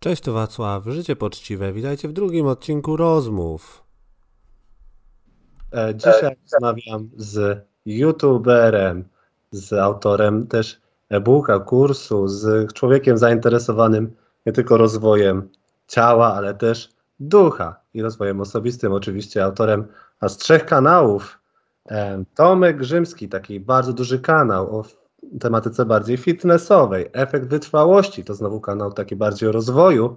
Cześć, tu Wacław. Życie poczciwe. Witajcie w drugim odcinku rozmów. E, Dzisiaj rozmawiam z youtuberem, z autorem też e-booka, kursu, z człowiekiem zainteresowanym nie tylko rozwojem ciała, ale też ducha i rozwojem osobistym. Oczywiście autorem aż trzech kanałów. E, Tomek Rzymski, taki bardzo duży kanał o tematyce bardziej fitnessowej. Efekt wytrwałości to znowu kanał taki bardziej o rozwoju.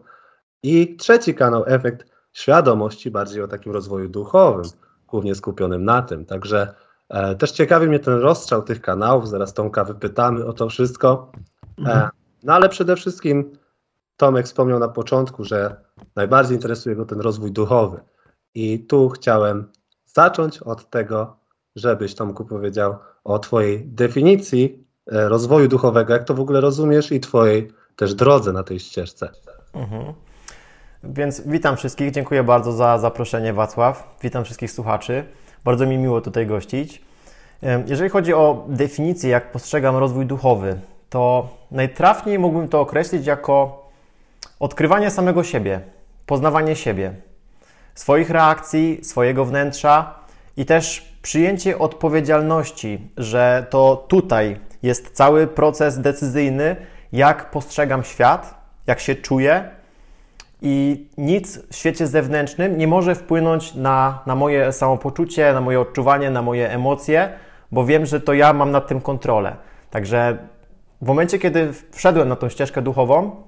I trzeci kanał, efekt świadomości, bardziej o takim rozwoju duchowym, głównie skupionym na tym. Także e, też ciekawi mnie ten rozstrzał tych kanałów. Zaraz Tomka wypytamy o to wszystko. E, no ale przede wszystkim Tomek wspomniał na początku, że najbardziej interesuje go ten rozwój duchowy. I tu chciałem zacząć od tego, żebyś Tomku powiedział o Twojej definicji rozwoju duchowego, jak to w ogóle rozumiesz i Twojej też drodze na tej ścieżce. Mhm. Więc witam wszystkich, dziękuję bardzo za zaproszenie Wacław, witam wszystkich słuchaczy, bardzo mi miło tutaj gościć. Jeżeli chodzi o definicję, jak postrzegam rozwój duchowy, to najtrafniej mógłbym to określić jako odkrywanie samego siebie, poznawanie siebie, swoich reakcji, swojego wnętrza i też przyjęcie odpowiedzialności, że to tutaj jest cały proces decyzyjny, jak postrzegam świat, jak się czuję, i nic w świecie zewnętrznym nie może wpłynąć na, na moje samopoczucie, na moje odczuwanie, na moje emocje, bo wiem, że to ja mam nad tym kontrolę. Także w momencie, kiedy wszedłem na tą ścieżkę duchową,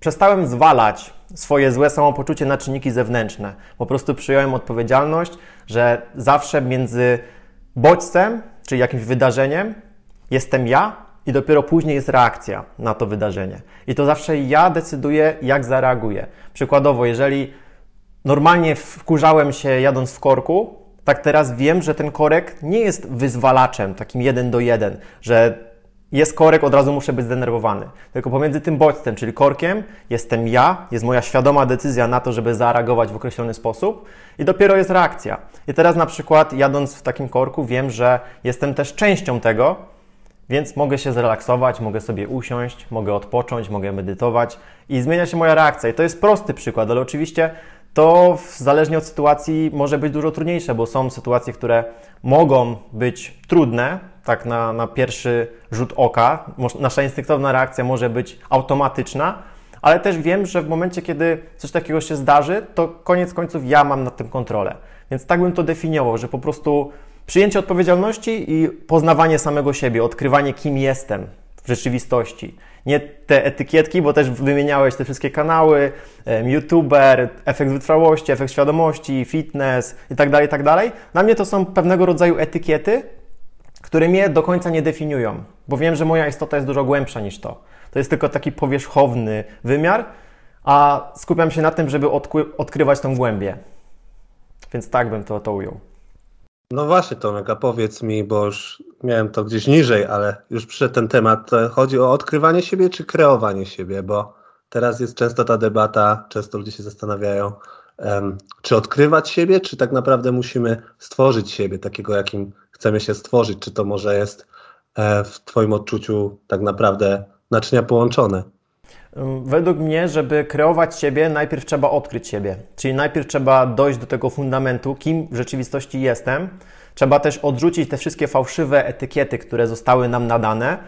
przestałem zwalać swoje złe samopoczucie na czynniki zewnętrzne. Po prostu przyjąłem odpowiedzialność, że zawsze między bodźcem, czyli jakimś wydarzeniem, jestem ja i dopiero później jest reakcja na to wydarzenie. I to zawsze ja decyduję, jak zareaguję. Przykładowo, jeżeli normalnie wkurzałem się jadąc w korku, tak teraz wiem, że ten korek nie jest wyzwalaczem takim jeden do jeden, że jest korek, od razu muszę być zdenerwowany. Tylko pomiędzy tym bodźcem, czyli korkiem, jestem ja, jest moja świadoma decyzja na to, żeby zareagować w określony sposób i dopiero jest reakcja. I teraz na przykład jadąc w takim korku wiem, że jestem też częścią tego, więc mogę się zrelaksować, mogę sobie usiąść, mogę odpocząć, mogę medytować i zmienia się moja reakcja. I to jest prosty przykład, ale oczywiście to w- zależnie od sytuacji może być dużo trudniejsze, bo są sytuacje, które mogą być trudne, tak na, na pierwszy rzut oka. Nasza instynktowna reakcja może być automatyczna, ale też wiem, że w momencie, kiedy coś takiego się zdarzy, to koniec końców ja mam nad tym kontrolę. Więc tak bym to definiował, że po prostu przyjęcie odpowiedzialności i poznawanie samego siebie, odkrywanie, kim jestem w rzeczywistości. Nie te etykietki, bo też wymieniałeś te wszystkie kanały, youtuber, efekt wytrwałości, efekt świadomości, fitness i tak dalej, i tak. Dla mnie to są pewnego rodzaju etykiety, które mnie do końca nie definiują, bo wiem, że moja istota jest dużo głębsza niż to. To jest tylko taki powierzchowny wymiar, a skupiam się na tym, żeby odkrywać tą głębię. Więc tak bym to, to ujął. No właśnie Tomek, a powiedz mi, bo już miałem to gdzieś niżej, ale już przyszedł ten temat. Chodzi o odkrywanie siebie czy kreowanie siebie, bo teraz jest często ta debata, często ludzie się zastanawiają, em, czy odkrywać siebie, czy tak naprawdę musimy stworzyć siebie takiego, jakim chcemy się stworzyć. Czy to może jest e, w Twoim odczuciu tak naprawdę naczynia połączone? Według mnie, żeby kreować siebie, najpierw trzeba odkryć siebie. Czyli najpierw trzeba dojść do tego fundamentu, kim w rzeczywistości jestem. Trzeba też odrzucić te wszystkie fałszywe etykiety, które zostały nam nadane.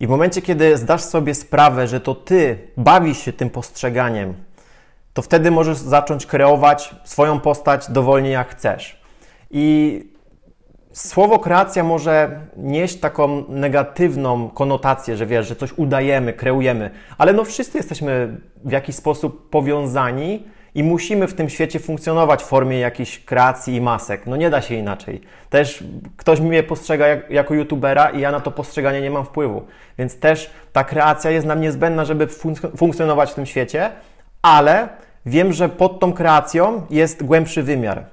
I w momencie, kiedy zdasz sobie sprawę, że to ty bawisz się tym postrzeganiem, to wtedy możesz zacząć kreować swoją postać dowolnie jak chcesz. I Słowo kreacja może nieść taką negatywną konotację, że wiesz, że coś udajemy, kreujemy, ale no wszyscy jesteśmy w jakiś sposób powiązani i musimy w tym świecie funkcjonować w formie jakiejś kreacji i masek. No nie da się inaczej. Też ktoś mnie postrzega jak, jako youtubera i ja na to postrzeganie nie mam wpływu. Więc też ta kreacja jest nam niezbędna, żeby fun- funkcjonować w tym świecie, ale wiem, że pod tą kreacją jest głębszy wymiar.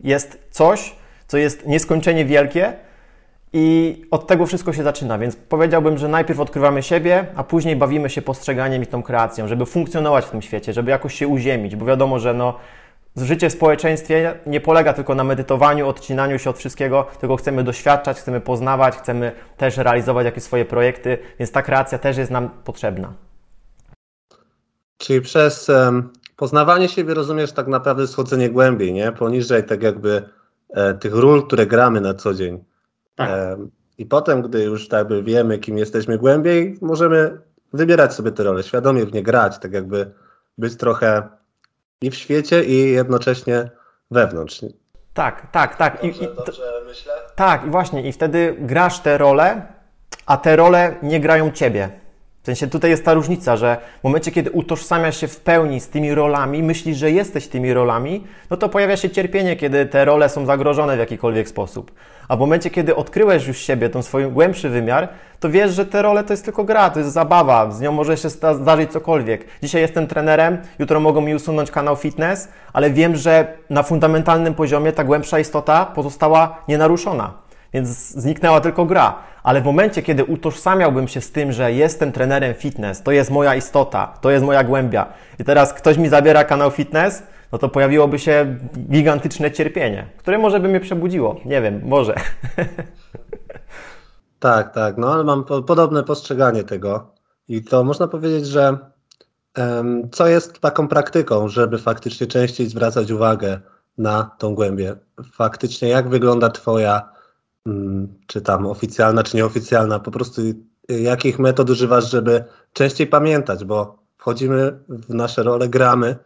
Jest coś, co jest nieskończenie wielkie i od tego wszystko się zaczyna. Więc powiedziałbym, że najpierw odkrywamy siebie, a później bawimy się postrzeganiem i tą kreacją, żeby funkcjonować w tym świecie, żeby jakoś się uziemić, bo wiadomo, że no, życie w społeczeństwie nie polega tylko na medytowaniu, odcinaniu się od wszystkiego, tylko chcemy doświadczać, chcemy poznawać, chcemy też realizować jakieś swoje projekty, więc ta kreacja też jest nam potrzebna. Czyli przez em, poznawanie siebie rozumiesz tak naprawdę schodzenie głębiej, nie? Poniżej tak jakby tych ról, które gramy na co dzień. Tak. Em, I potem, gdy już tak jakby wiemy, kim jesteśmy głębiej, możemy wybierać sobie te role, świadomie w nie grać, tak jakby być trochę i w świecie, i jednocześnie wewnątrz. Tak, tak, tak. I, i, to, myślę? tak, i właśnie, i wtedy grasz te role, a te role nie grają ciebie. W sensie tutaj jest ta różnica, że w momencie, kiedy utożsamiasz się w pełni z tymi rolami, myślisz, że jesteś tymi rolami, no to pojawia się cierpienie, kiedy te role są zagrożone w jakikolwiek sposób. A w momencie, kiedy odkryłeś już siebie, ten swój głębszy wymiar, to wiesz, że te role to jest tylko gra, to jest zabawa, z nią może się zdarzyć cokolwiek. Dzisiaj jestem trenerem, jutro mogą mi usunąć kanał fitness, ale wiem, że na fundamentalnym poziomie ta głębsza istota pozostała nienaruszona. Więc zniknęła tylko gra. Ale w momencie, kiedy utożsamiałbym się z tym, że jestem trenerem fitness, to jest moja istota, to jest moja głębia, i teraz ktoś mi zabiera kanał fitness, no to pojawiłoby się gigantyczne cierpienie, które może by mnie przebudziło. Nie wiem, może. Tak, tak, no ale mam po, podobne postrzeganie tego. I to można powiedzieć, że em, co jest taką praktyką, żeby faktycznie częściej zwracać uwagę na tą głębię. Faktycznie jak wygląda Twoja, czy tam oficjalna, czy nieoficjalna, po prostu y, jakich metod używasz, żeby częściej pamiętać, bo wchodzimy w nasze role, gramy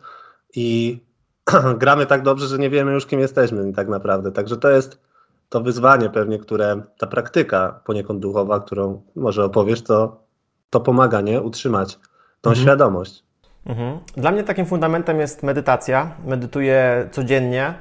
i gramy tak dobrze, że nie wiemy już kim jesteśmy tak naprawdę. Także to jest to wyzwanie pewnie, które ta praktyka poniekąd duchowa, którą może opowiesz, to, to pomaga, nie? Utrzymać tą świadomość. Mhm. Dla mnie takim fundamentem jest medytacja. Medytuję codziennie.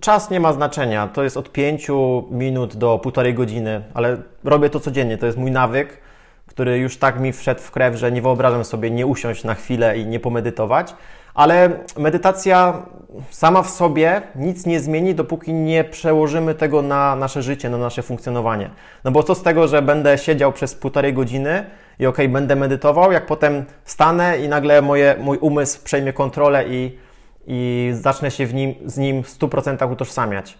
Czas nie ma znaczenia. To jest od 5 minut do półtorej godziny, ale robię to codziennie. To jest mój nawyk, który już tak mi wszedł w krew, że nie wyobrażam sobie nie usiąść na chwilę i nie pomedytować. Ale medytacja sama w sobie nic nie zmieni, dopóki nie przełożymy tego na nasze życie, na nasze funkcjonowanie. No bo co z tego, że będę siedział przez półtorej godziny i okej, będę medytował, jak potem stanę i nagle moje, mój umysł przejmie kontrolę i, i zacznę się w nim, z nim w 100% utożsamiać.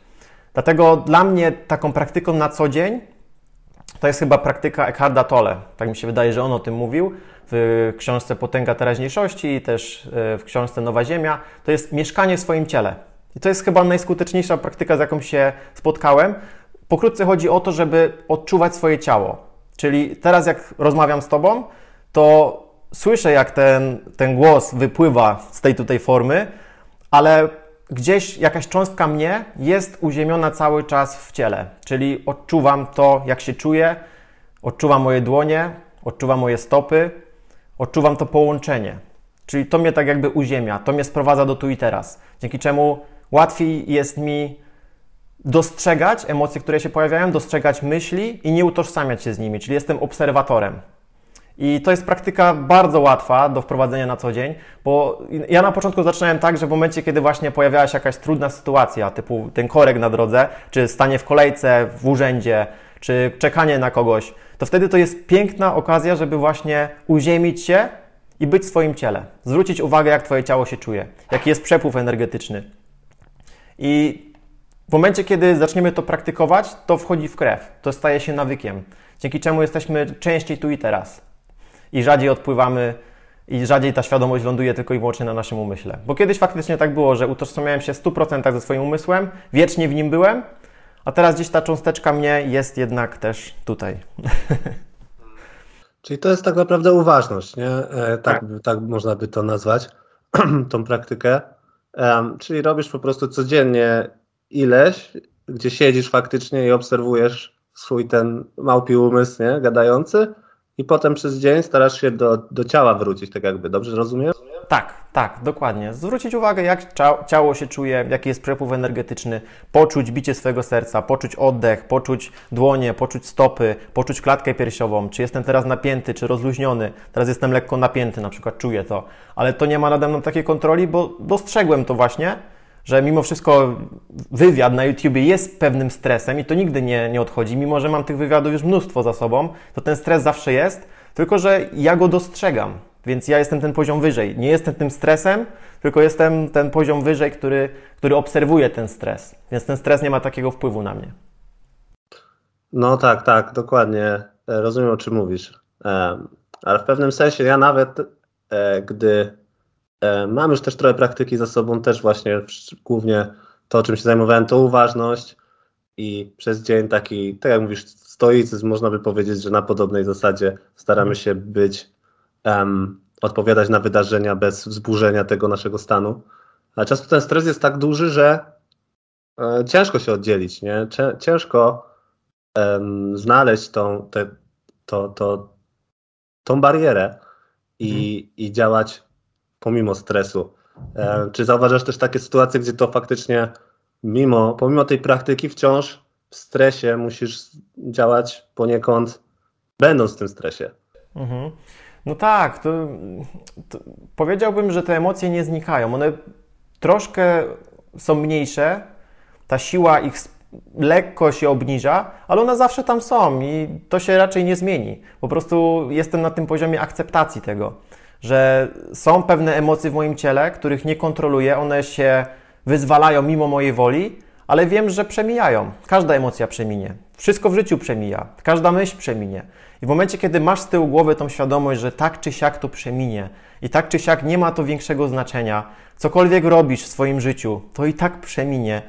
Dlatego dla mnie taką praktyką na co dzień to jest chyba praktyka Eckharda Tolle. Tak mi się wydaje, że on o tym mówił w książce Potęga teraźniejszości i też e, w książce Nowa Ziemia. To jest mieszkanie w swoim ciele. I to jest chyba najskuteczniejsza praktyka, z jaką się spotkałem. Pokrótce chodzi o to, żeby odczuwać swoje ciało. Czyli teraz, jak rozmawiam z Tobą, to słyszę, jak ten, ten głos wypływa z tej tutaj formy, ale gdzieś jakaś cząstka mnie jest uziemiona cały czas w ciele. Czyli odczuwam to, jak się czuję, odczuwam moje dłonie, odczuwam moje stopy, odczuwam to połączenie. Czyli to mnie tak jakby uziemia, to mnie sprowadza do tu i teraz. Dzięki czemu łatwiej jest mi dostrzegać emocje, które się pojawiają, dostrzegać myśli i nie utożsamiać się z nimi, czyli jestem obserwatorem. I to jest praktyka bardzo łatwa do wprowadzenia na co dzień, bo ja na początku zaczynałem tak, że w momencie, kiedy właśnie pojawiała się jakaś trudna sytuacja, typu ten korek na drodze, czy stanie w kolejce w urzędzie, czy czekanie na kogoś, to wtedy to jest piękna okazja, żeby właśnie uziemić się i być w swoim ciele. Zwrócić uwagę, jak Twoje ciało się czuje, jaki jest przepływ energetyczny. I w momencie, kiedy zaczniemy to praktykować, to wchodzi w krew, to staje się nawykiem, dzięki czemu jesteśmy częściej tu i teraz i rzadziej odpływamy i rzadziej ta świadomość ląduje tylko i wyłącznie na naszym umyśle. Bo kiedyś faktycznie tak było, że utożsamiałem się w 100% ze swoim umysłem, wiecznie w nim byłem, a teraz gdzieś ta cząsteczka mnie jest jednak też tutaj. Czyli to jest tak naprawdę uważność, nie? E, tak, tak można by to nazwać, tą praktykę. Em, czyli robisz po prostu codziennie ileś, gdzie siedzisz faktycznie i obserwujesz swój ten małpi umysł, nie? Gadający i potem przez dzień starasz się do, do ciała wrócić, tak jakby. Dobrze rozumiem? Tak, tak, dokładnie. Zwrócić uwagę, jak cia- ciało się czuje, jaki jest przepływ energetyczny, poczuć bicie swojego serca, poczuć oddech, poczuć dłonie, poczuć stopy, poczuć klatkę piersiową, czy jestem teraz napięty, czy rozluźniony. Teraz jestem lekko napięty, na przykład czuję to, ale to nie ma nade mną takiej kontroli, bo dostrzegłem to właśnie, że mimo wszystko wywiad na YouTubie jest pewnym stresem i to nigdy nie, nie odchodzi, mimo że mam tych wywiadów już mnóstwo za sobą, to ten stres zawsze jest, tylko że ja go dostrzegam, więc ja jestem ten poziom wyżej. Nie jestem tym stresem, tylko jestem ten poziom wyżej, który, który obserwuje ten stres, więc ten stres nie ma takiego wpływu na mnie. No tak, tak, dokładnie. E, Rozumiem, o czym mówisz. Em, Ale w pewnym sensie ja nawet, e, gdy e, mam już też trochę praktyki za sobą, też właśnie głównie to, czym się zajmowałem, to uważność i przez dzień taki, tak jak mówisz, stoicyzm, można by powiedzieć, że na podobnej zasadzie staramy się być, um, odpowiadać na wydarzenia bez wzburzenia tego naszego stanu. Ale często ten stres jest tak duży, że e, ciężko się oddzielić, nie? Ciężko um, znaleźć tą, te, to, to, tą barierę i, mhm. i działać pomimo stresu. E. Czy zauważasz też takie sytuacje, gdzie to faktycznie mimo, pomimo tej praktyki wciąż w stresie musisz działać poniekąd będąc w tym stresie? Mhm. No tak, to, to powiedziałbym, że te emocje nie znikają. One troszkę są mniejsze, ta siła ich lekko się obniża, ale one zawsze tam są i to się raczej nie zmieni. Po prostu jestem na tym poziomie akceptacji tego, że są pewne emocje w moim ciele, których nie kontroluję, one się wyzwalają mimo mojej woli, ale wiem, że przemijają. Każda emocja przeminie. Wszystko w życiu przemija. Każda myśl przeminie. I w momencie, kiedy masz z tyłu głowy tą świadomość, że tak czy siak to przeminie i tak czy siak nie ma to większego znaczenia, cokolwiek robisz w swoim życiu, to i tak przeminie,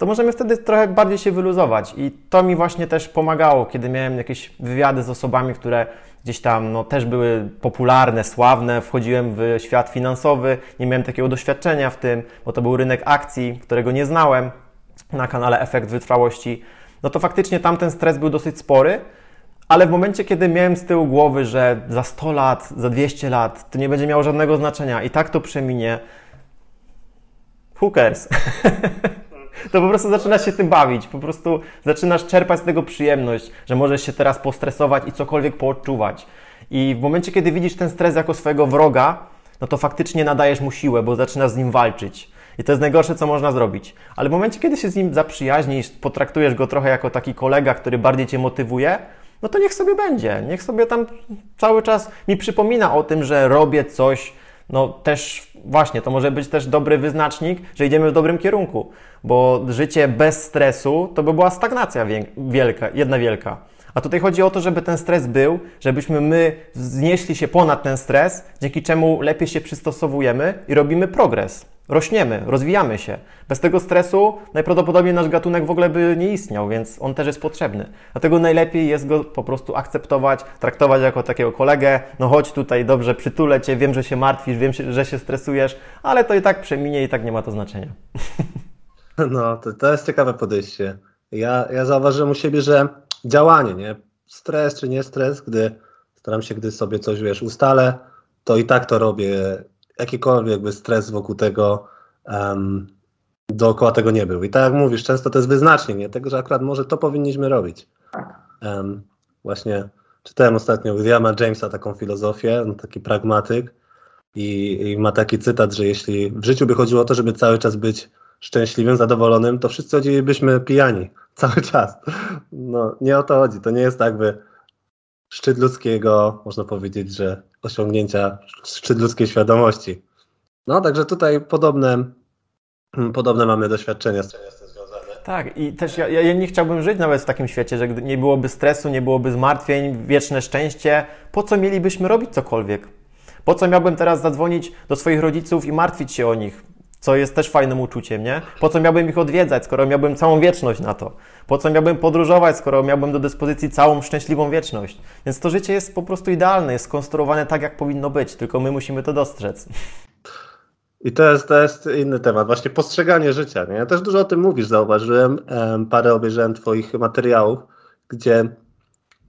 to możemy wtedy trochę bardziej się wyluzować. I to mi właśnie też pomagało, kiedy miałem jakieś wywiady z osobami, które gdzieś tam no, też były popularne, sławne, wchodziłem w świat finansowy, nie miałem takiego doświadczenia w tym, bo to był rynek akcji, którego nie znałem na kanale Efekt Wytrwałości. No to faktycznie tam ten stres był dosyć spory, ale w momencie, kiedy miałem z tyłu głowy, że za 100 lat, za 200 lat to nie będzie miało żadnego znaczenia i tak to przeminie, cares? to po prostu zaczynasz się tym bawić, po prostu zaczynasz czerpać z tego przyjemność, że możesz się teraz postresować i cokolwiek poodczuwać. I w momencie, kiedy widzisz ten stres jako swojego wroga, no to faktycznie nadajesz mu siłę, bo zaczynasz z nim walczyć. I to jest najgorsze, co można zrobić. Ale w momencie, kiedy się z nim zaprzyjaźnisz, potraktujesz go trochę jako taki kolega, który bardziej cię motywuje, no to niech sobie będzie. Niech sobie tam cały czas mi przypomina o tym, że robię coś, no też właśnie, to może być też dobry wyznacznik, że idziemy w dobrym kierunku, bo życie bez stresu to by była stagnacja wielka, jedna wielka. A tutaj chodzi o to, żeby ten stres był, żebyśmy my znieśli się ponad ten stres, dzięki czemu lepiej się przystosowujemy i robimy progres rośniemy, rozwijamy się. Bez tego stresu najprawdopodobniej nasz gatunek w ogóle by nie istniał, więc on też jest potrzebny. Dlatego najlepiej jest go po prostu akceptować, traktować jako takiego kolegę. No chodź tutaj, dobrze, przytulę cię, wiem, że się martwisz, wiem, że się stresujesz, ale to i tak przeminie i tak nie ma to znaczenia. No, to, to jest ciekawe podejście. Ja, ja zauważyłem u siebie, że działanie, nie? Stres czy nie stres, gdy staram się, gdy sobie coś, wiesz, ustalę, to i tak to robię jakikolwiek jakby stres wokół tego, um, dookoła tego nie był. I tak jak mówisz, często to jest wyznacznik nie? tego, że akurat może to powinniśmy robić. Um, właśnie czytałem ostatnio Williama Jamesa taką filozofię, on taki pragmatyk i, i ma taki cytat, że jeśli w życiu by chodziło o to, żeby cały czas być szczęśliwym, zadowolonym, to wszyscy chodzilibyśmy pijani cały czas. No, nie o to chodzi. To nie jest tak, by szczyt ludzkiego, można powiedzieć, że osiągnięcia szczyt ludzkiej świadomości. No, także tutaj podobne, podobne mamy doświadczenia z tym związane. Tak, i też ja, ja nie chciałbym żyć nawet w takim świecie, że nie byłoby stresu, nie byłoby zmartwień, wieczne szczęście. Po co mielibyśmy robić cokolwiek? Po co miałbym teraz zadzwonić do swoich rodziców i martwić się o nich? Co jest też fajnym uczuciem, nie? Po co miałbym ich odwiedzać, skoro miałbym całą wieczność na to? Po co miałbym podróżować, skoro miałbym do dyspozycji całą szczęśliwą wieczność? Więc to życie jest po prostu idealne, jest skonstruowane tak, jak powinno być, tylko my musimy to dostrzec. I to jest, to jest inny temat, właśnie postrzeganie życia. Nie? Ja też dużo o tym mówisz, zauważyłem. Parę obejrzałem Twoich materiałów, gdzie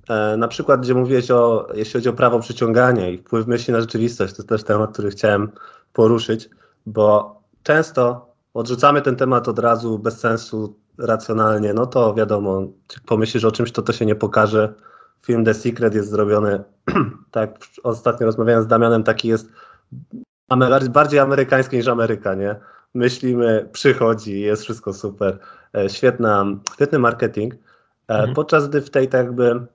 e, na przykład, gdzie mówiłeś o, jeśli chodzi o prawo przyciągania i wpływ myśli na rzeczywistość, to jest też temat, który chciałem poruszyć, bo często odrzucamy ten temat od razu bez sensu, racjonalnie, no to wiadomo, jak pomyślisz o czymś, to to się nie pokaże. Film The Secret jest zrobiony, tak ostatnio rozmawiałem z Damianem, taki jest bardziej amerykański niż Ameryka, nie? Myślimy, przychodzi, jest wszystko super. E, świetna, świetny marketing. E, mhm. Podczas gdy w tej tak jakby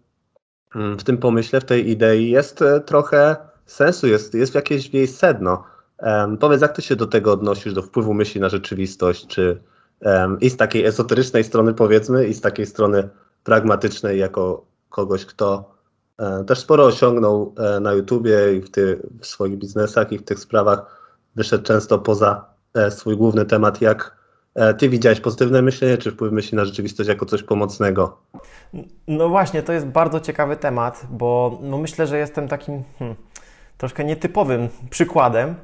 mm, w tym pomyśle, w tej idei jest e, trochę sensu, jest, jest jakieś jej sedno. Um, powiedz, jak ty się do tego odnosisz, do wpływu myśli na rzeczywistość, czy um, i z takiej esoterycznej strony powiedzmy, i z takiej strony pragmatycznej, jako kogoś, kto um, też sporo osiągnął um, na YouTubie i w, ty, w swoich biznesach i w tych sprawach. wyszedł często poza e, swój główny temat. Jak e, ty widziałeś pozytywne myślenie, czy wpływ myśli na rzeczywistość jako coś pomocnego? No właśnie, to jest bardzo ciekawy temat, bo no myślę, że jestem takim hmm, troszkę nietypowym przykładem,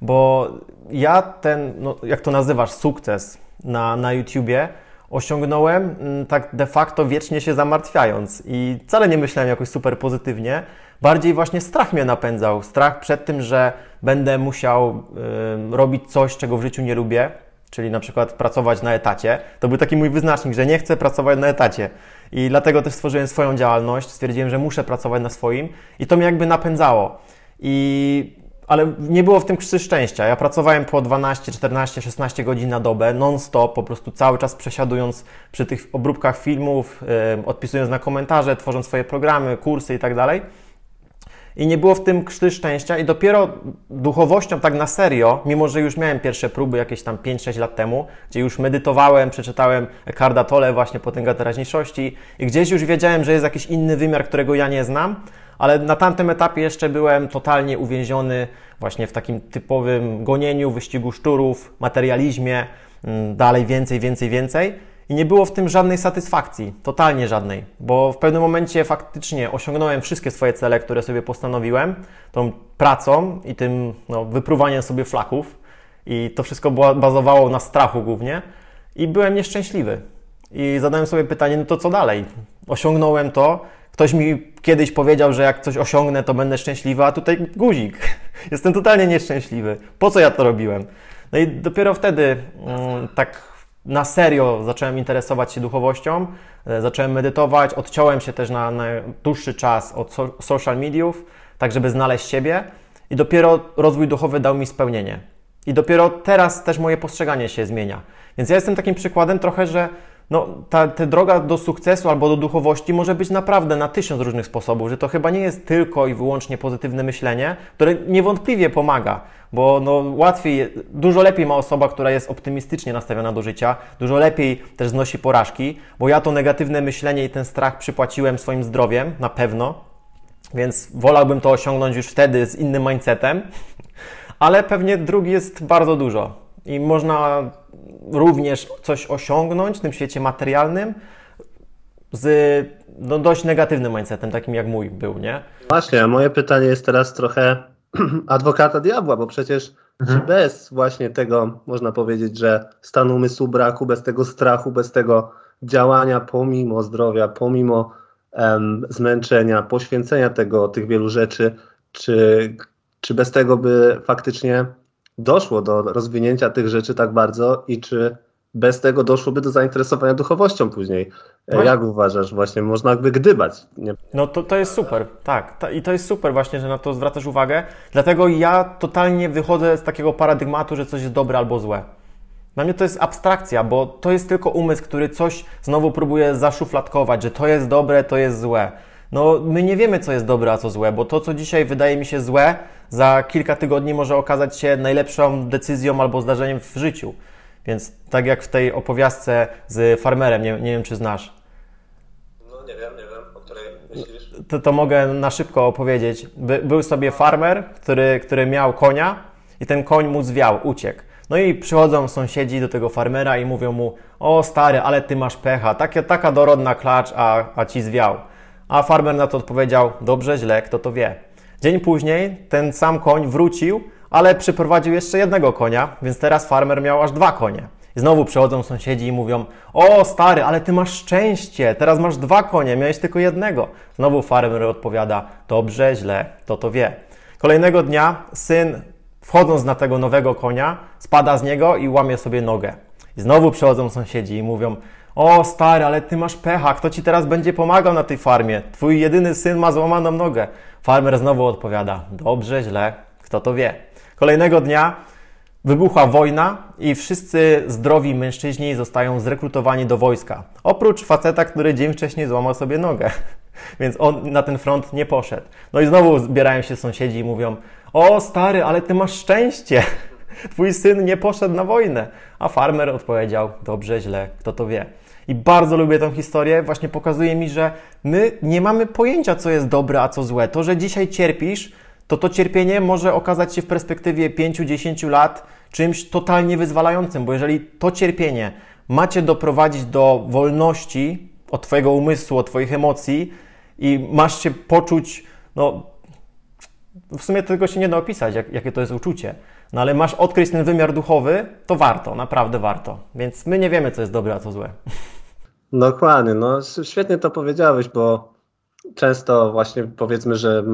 bo ja ten, no jak to nazywasz, sukces na, na YouTubie osiągnąłem mm, tak de facto wiecznie się zamartwiając i wcale nie myślałem jakoś super pozytywnie. Bardziej właśnie strach mnie napędzał. Strach przed tym, że będę musiał y, robić coś, czego w życiu nie lubię, czyli na przykład pracować na etacie. To był taki mój wyznacznik, że nie chcę pracować na etacie. I dlatego też stworzyłem swoją działalność. Stwierdziłem, że muszę pracować na swoim i to mnie jakby napędzało. I ale nie było w tym krzty szczęścia. Ja pracowałem po 12, 14, 16 godzin na dobę, non-stop, po prostu cały czas przesiadując przy tych obróbkach filmów, yy, odpisując na komentarze, tworząc swoje programy, kursy i tak. I nie było w tym krzty szczęścia i dopiero duchowością tak na serio, mimo że już miałem pierwsze próby jakieś tam 5-6 lat temu, gdzie już medytowałem, przeczytałem Eckarda Tolle właśnie Potęga Teraźniejszości i gdzieś już wiedziałem, że jest jakiś inny wymiar, którego ja nie znam, ale na tamtym etapie jeszcze byłem totalnie uwięziony właśnie w takim typowym gonieniu, wyścigu szczurów, materializmie, mm, dalej więcej, więcej, więcej. I nie było w tym żadnej satysfakcji, totalnie żadnej, bo w pewnym momencie faktycznie osiągnąłem wszystkie swoje cele, które sobie postanowiłem, tą pracą i tym no, wypruwaniem sobie flaków. I to wszystko bazowało na strachu głównie. I byłem nieszczęśliwy. I zadałem sobie pytanie, no to co dalej? Osiągnąłem to, Ktoś mi kiedyś powiedział, że jak coś osiągnę, to będę szczęśliwy, a tutaj guzik. Jestem totalnie nieszczęśliwy. Po co ja to robiłem? No i dopiero wtedy mm, tak na serio zacząłem interesować się duchowością, e, zacząłem medytować, odciąłem się też na, na dłuższy czas od so, social mediów, tak żeby znaleźć siebie i dopiero rozwój duchowy dał mi spełnienie. I dopiero teraz też moje postrzeganie się zmienia. Więc ja jestem takim przykładem trochę, że no, ta, ta droga do sukcesu albo do duchowości może być naprawdę na tysiąc różnych sposobów, że to chyba nie jest tylko i wyłącznie pozytywne myślenie, które niewątpliwie pomaga, bo no, łatwiej, dużo lepiej ma osoba, która jest optymistycznie nastawiona do życia, dużo lepiej też znosi porażki, bo ja to negatywne myślenie i ten strach przypłaciłem swoim zdrowiem, na pewno, więc wolałbym to osiągnąć już wtedy z innym mindsetem, ale pewnie drugi jest bardzo dużo i można również coś osiągnąć w tym świecie materialnym z no, dość negatywnym mindsetem, takim jak mój był, nie? Właśnie, a moje pytanie jest teraz trochę adwokata diabła, bo przecież mhm. bez właśnie tego, można powiedzieć, że stanu umysłu braku, bez tego strachu, bez tego działania pomimo zdrowia, pomimo um, zmęczenia, poświęcenia tego, tych wielu rzeczy, czy, czy bez tego by faktycznie doszło do rozwinięcia tych rzeczy tak bardzo i czy bez tego doszłoby do zainteresowania duchowością później. No. Jak uważasz? Właśnie można jakby gdybać. Nie? No to, to jest super, tak. I to jest super właśnie, że na to zwracasz uwagę. Dlatego ja totalnie wychodzę z takiego paradygmatu, że coś jest dobre albo złe. Dla mnie to jest abstrakcja, bo to jest tylko umysł, który coś znowu próbuje zaszufladkować, że to jest dobre, to jest złe. No, my nie wiemy, co jest dobre, a co złe, bo to, co dzisiaj wydaje mi się złe, za kilka tygodni może okazać się najlepszą decyzją albo zdarzeniem w życiu. Więc tak jak w tej opowiastce z farmerem, nie, nie wiem, czy znasz. No, nie wiem, nie wiem, o której myślisz. To, to mogę na szybko opowiedzieć. By, był sobie farmer, który, który miał konia i ten koń mu zwiał, uciekł. No i przychodzą sąsiedzi do tego farmera i mówią mu: O stary, ale ty masz pecha, taka, taka dorodna klacz, a, a ci zwiał. A farmer na to odpowiedział: Dobrze, źle, kto to wie. Dzień później ten sam koń wrócił, ale przyprowadził jeszcze jednego konia, więc teraz farmer miał aż dwa konie. I znowu przychodzą sąsiedzi i mówią: O, stary, ale ty masz szczęście, teraz masz dwa konie, miałeś tylko jednego. Znowu farmer odpowiada: Dobrze, źle, kto to wie. Kolejnego dnia syn, wchodząc na tego nowego konia, spada z niego i łamie sobie nogę. I znowu przychodzą sąsiedzi i mówią: o stary, ale ty masz pecha, kto ci teraz będzie pomagał na tej farmie? Twój jedyny syn ma złamaną nogę. Farmer znowu odpowiada, dobrze, źle, kto to wie. Kolejnego dnia wybuchła wojna i wszyscy zdrowi mężczyźni zostają zrekrutowani do wojska. Oprócz faceta, który dzień wcześniej złamał sobie nogę. Więc on na ten front nie poszedł. No i znowu zbierają się sąsiedzi i mówią, o stary, ale ty masz szczęście. Twój syn nie poszedł na wojnę. A farmer odpowiedział, dobrze, źle, kto to wie. I bardzo lubię tę historię, właśnie pokazuje mi, że my nie mamy pojęcia, co jest dobre, a co złe. To, że dzisiaj cierpisz, to to cierpienie może okazać się w perspektywie 5-10 lat czymś totalnie wyzwalającym, bo jeżeli to cierpienie macie doprowadzić do wolności od Twojego umysłu, od Twoich emocji i masz się poczuć, no w sumie tego się nie da opisać, jak, jakie to jest uczucie. No ale masz odkryć ten wymiar duchowy, to warto, naprawdę warto. Więc my nie wiemy, co jest dobre, a co złe. Dokładnie, no świetnie to powiedziałeś, bo często właśnie powiedzmy, że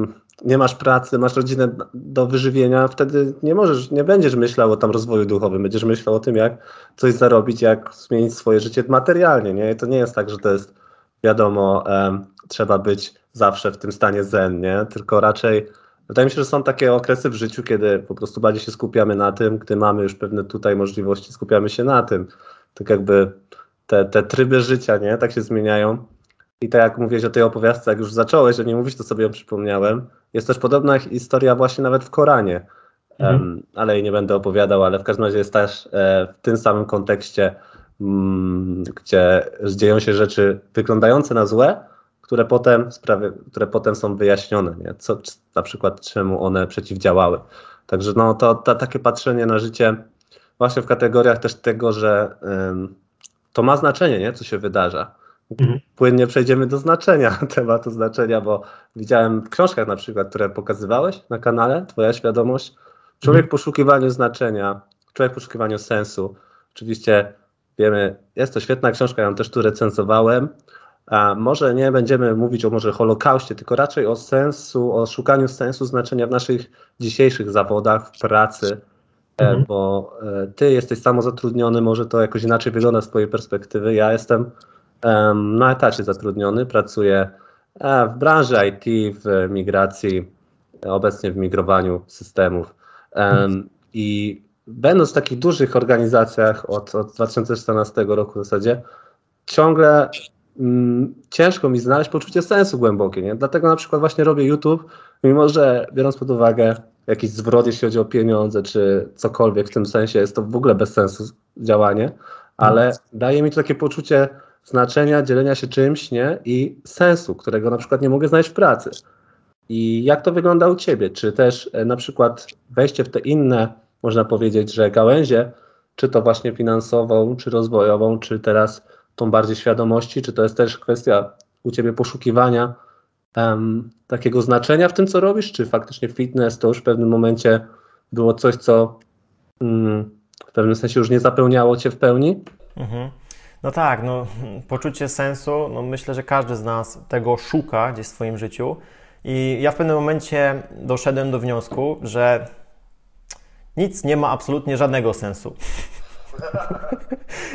nie masz pracy, masz rodzinę do wyżywienia, wtedy nie możesz, nie będziesz myślał o tam rozwoju duchowym, będziesz myślał o tym, jak coś zarobić, jak zmienić swoje życie materialnie, nie? I to nie jest tak, że to jest, wiadomo, trzeba być zawsze w tym stanie zen, nie? Tylko raczej wydaje mi się, że są takie okresy w życiu, kiedy po prostu bardziej się skupiamy na tym, gdy mamy już pewne tutaj możliwości, skupiamy się na tym. Tak jakby te, te tryby życia, nie? Tak się zmieniają. I tak jak mówiłeś o tej opowiastce, jak już zacząłeś o niej mówić, to sobie ją przypomniałem. Jest też podobna historia właśnie nawet w Koranie, mhm. um, ale jej nie będę opowiadał, ale w każdym razie jest też e, w tym samym kontekście, mm, gdzie dzieją się rzeczy wyglądające na złe, które potem, sprawy, które potem są wyjaśnione, nie? Co, na przykład czemu one przeciwdziałały. Także no, to, to takie patrzenie na życie właśnie w kategoriach też tego, że um, to ma znaczenie, nie? co się wydarza. Mhm. Płynnie przejdziemy do znaczenia, tematu znaczenia, bo widziałem w książkach na przykład, które pokazywałeś na kanale, Twoja świadomość, człowiek mhm. w poszukiwaniu znaczenia, człowiek w poszukiwaniu sensu. Oczywiście wiemy, jest to świetna książka, ja ją też tu recenzowałem. A może nie będziemy mówić o może Holokauście, tylko raczej o sensu, o szukaniu sensu znaczenia w naszych dzisiejszych zawodach, w pracy, e, mhm. bo e, ty jesteś samozatrudniony, może to jakoś inaczej wygląda z twojej perspektywy. Ja jestem na etacie zatrudniony, pracuję e, w branży IT, w migracji, obecnie w migrowaniu systemów. I będąc w takich dużych organizacjach od, od 2014 roku w zasadzie, ciągle ciężko mi znaleźć poczucie sensu głębokie. Nie? Dlatego na przykład właśnie robię YouTube, mimo że biorąc pod uwagę jakiś zwrot, jeśli chodzi o pieniądze, czy cokolwiek w tym sensie, jest to w ogóle bez sensu działanie, ale mhm. daje mi to takie poczucie znaczenia, dzielenia się czymś, nie? I sensu, którego na przykład nie mogę znaleźć w pracy. I jak to wygląda u Ciebie? Czy też e, na przykład wejście w te inne, można powiedzieć, że gałęzie, czy to właśnie finansową, czy rozwojową, czy teraz tą bardziej świadomości, czy to jest też kwestia u Ciebie poszukiwania um, takiego znaczenia w tym, co robisz, czy faktycznie fitness to już w pewnym momencie było coś, co um, w pewnym sensie już nie zapełniało Cię w pełni? Mhm. No tak, no, poczucie sensu, no myślę, że każdy z nas tego szuka gdzieś w swoim życiu. I ja w pewnym momencie doszedłem do wniosku, że nic nie ma absolutnie żadnego sensu.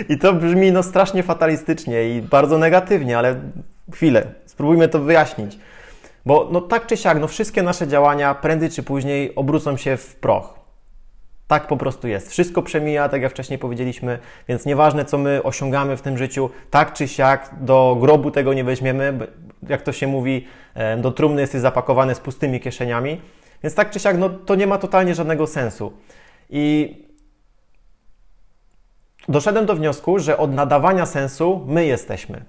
I to brzmi no strasznie fatalistycznie i bardzo negatywnie, ale chwilę, spróbujmy to wyjaśnić. Bo no tak czy siak, no wszystkie nasze działania prędzej czy później obrócą się w proch. Tak po prostu jest. Wszystko przemija, tak jak wcześniej powiedzieliśmy, więc nieważne, co my osiągamy w tym życiu, tak czy siak do grobu tego nie weźmiemy. Jak to się mówi, do trumny jesteś zapakowany z pustymi kieszeniami. Więc tak czy siak, no, to nie ma totalnie żadnego sensu. I doszedłem do wniosku, że od nadawania sensu my jesteśmy.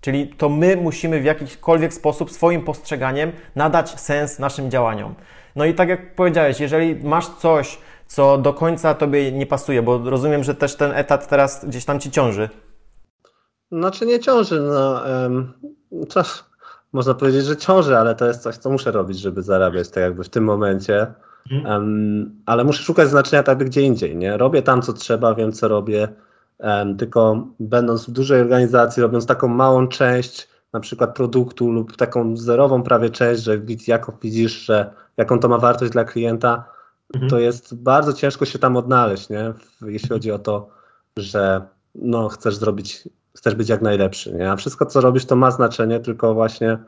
Czyli to my musimy w jakikolwiek sposób swoim postrzeganiem nadać sens naszym działaniom. No i tak jak powiedziałeś, jeżeli masz coś, co do końca tobie nie pasuje, bo rozumiem, że też ten etat teraz gdzieś tam ci ciąży. Znaczy nie ciąży, no um, można powiedzieć, że ciąży, ale to jest coś, co muszę robić, żeby zarabiać tak jakby w tym momencie. Um, ale muszę szukać znaczenia tak gdzie indziej, nie? Robię tam, co trzeba, wiem, co robię, um, tylko będąc w dużej organizacji, robiąc taką małą część na przykład produktu lub taką zerową prawie część, że jako widzisz, że jaką to ma wartość dla klienta, mhm. to jest bardzo ciężko się tam odnaleźć, nie? jeśli chodzi o to, że no, chcesz zrobić, chcesz być jak najlepszy, nie? a wszystko, co robisz, to ma znaczenie, tylko właśnie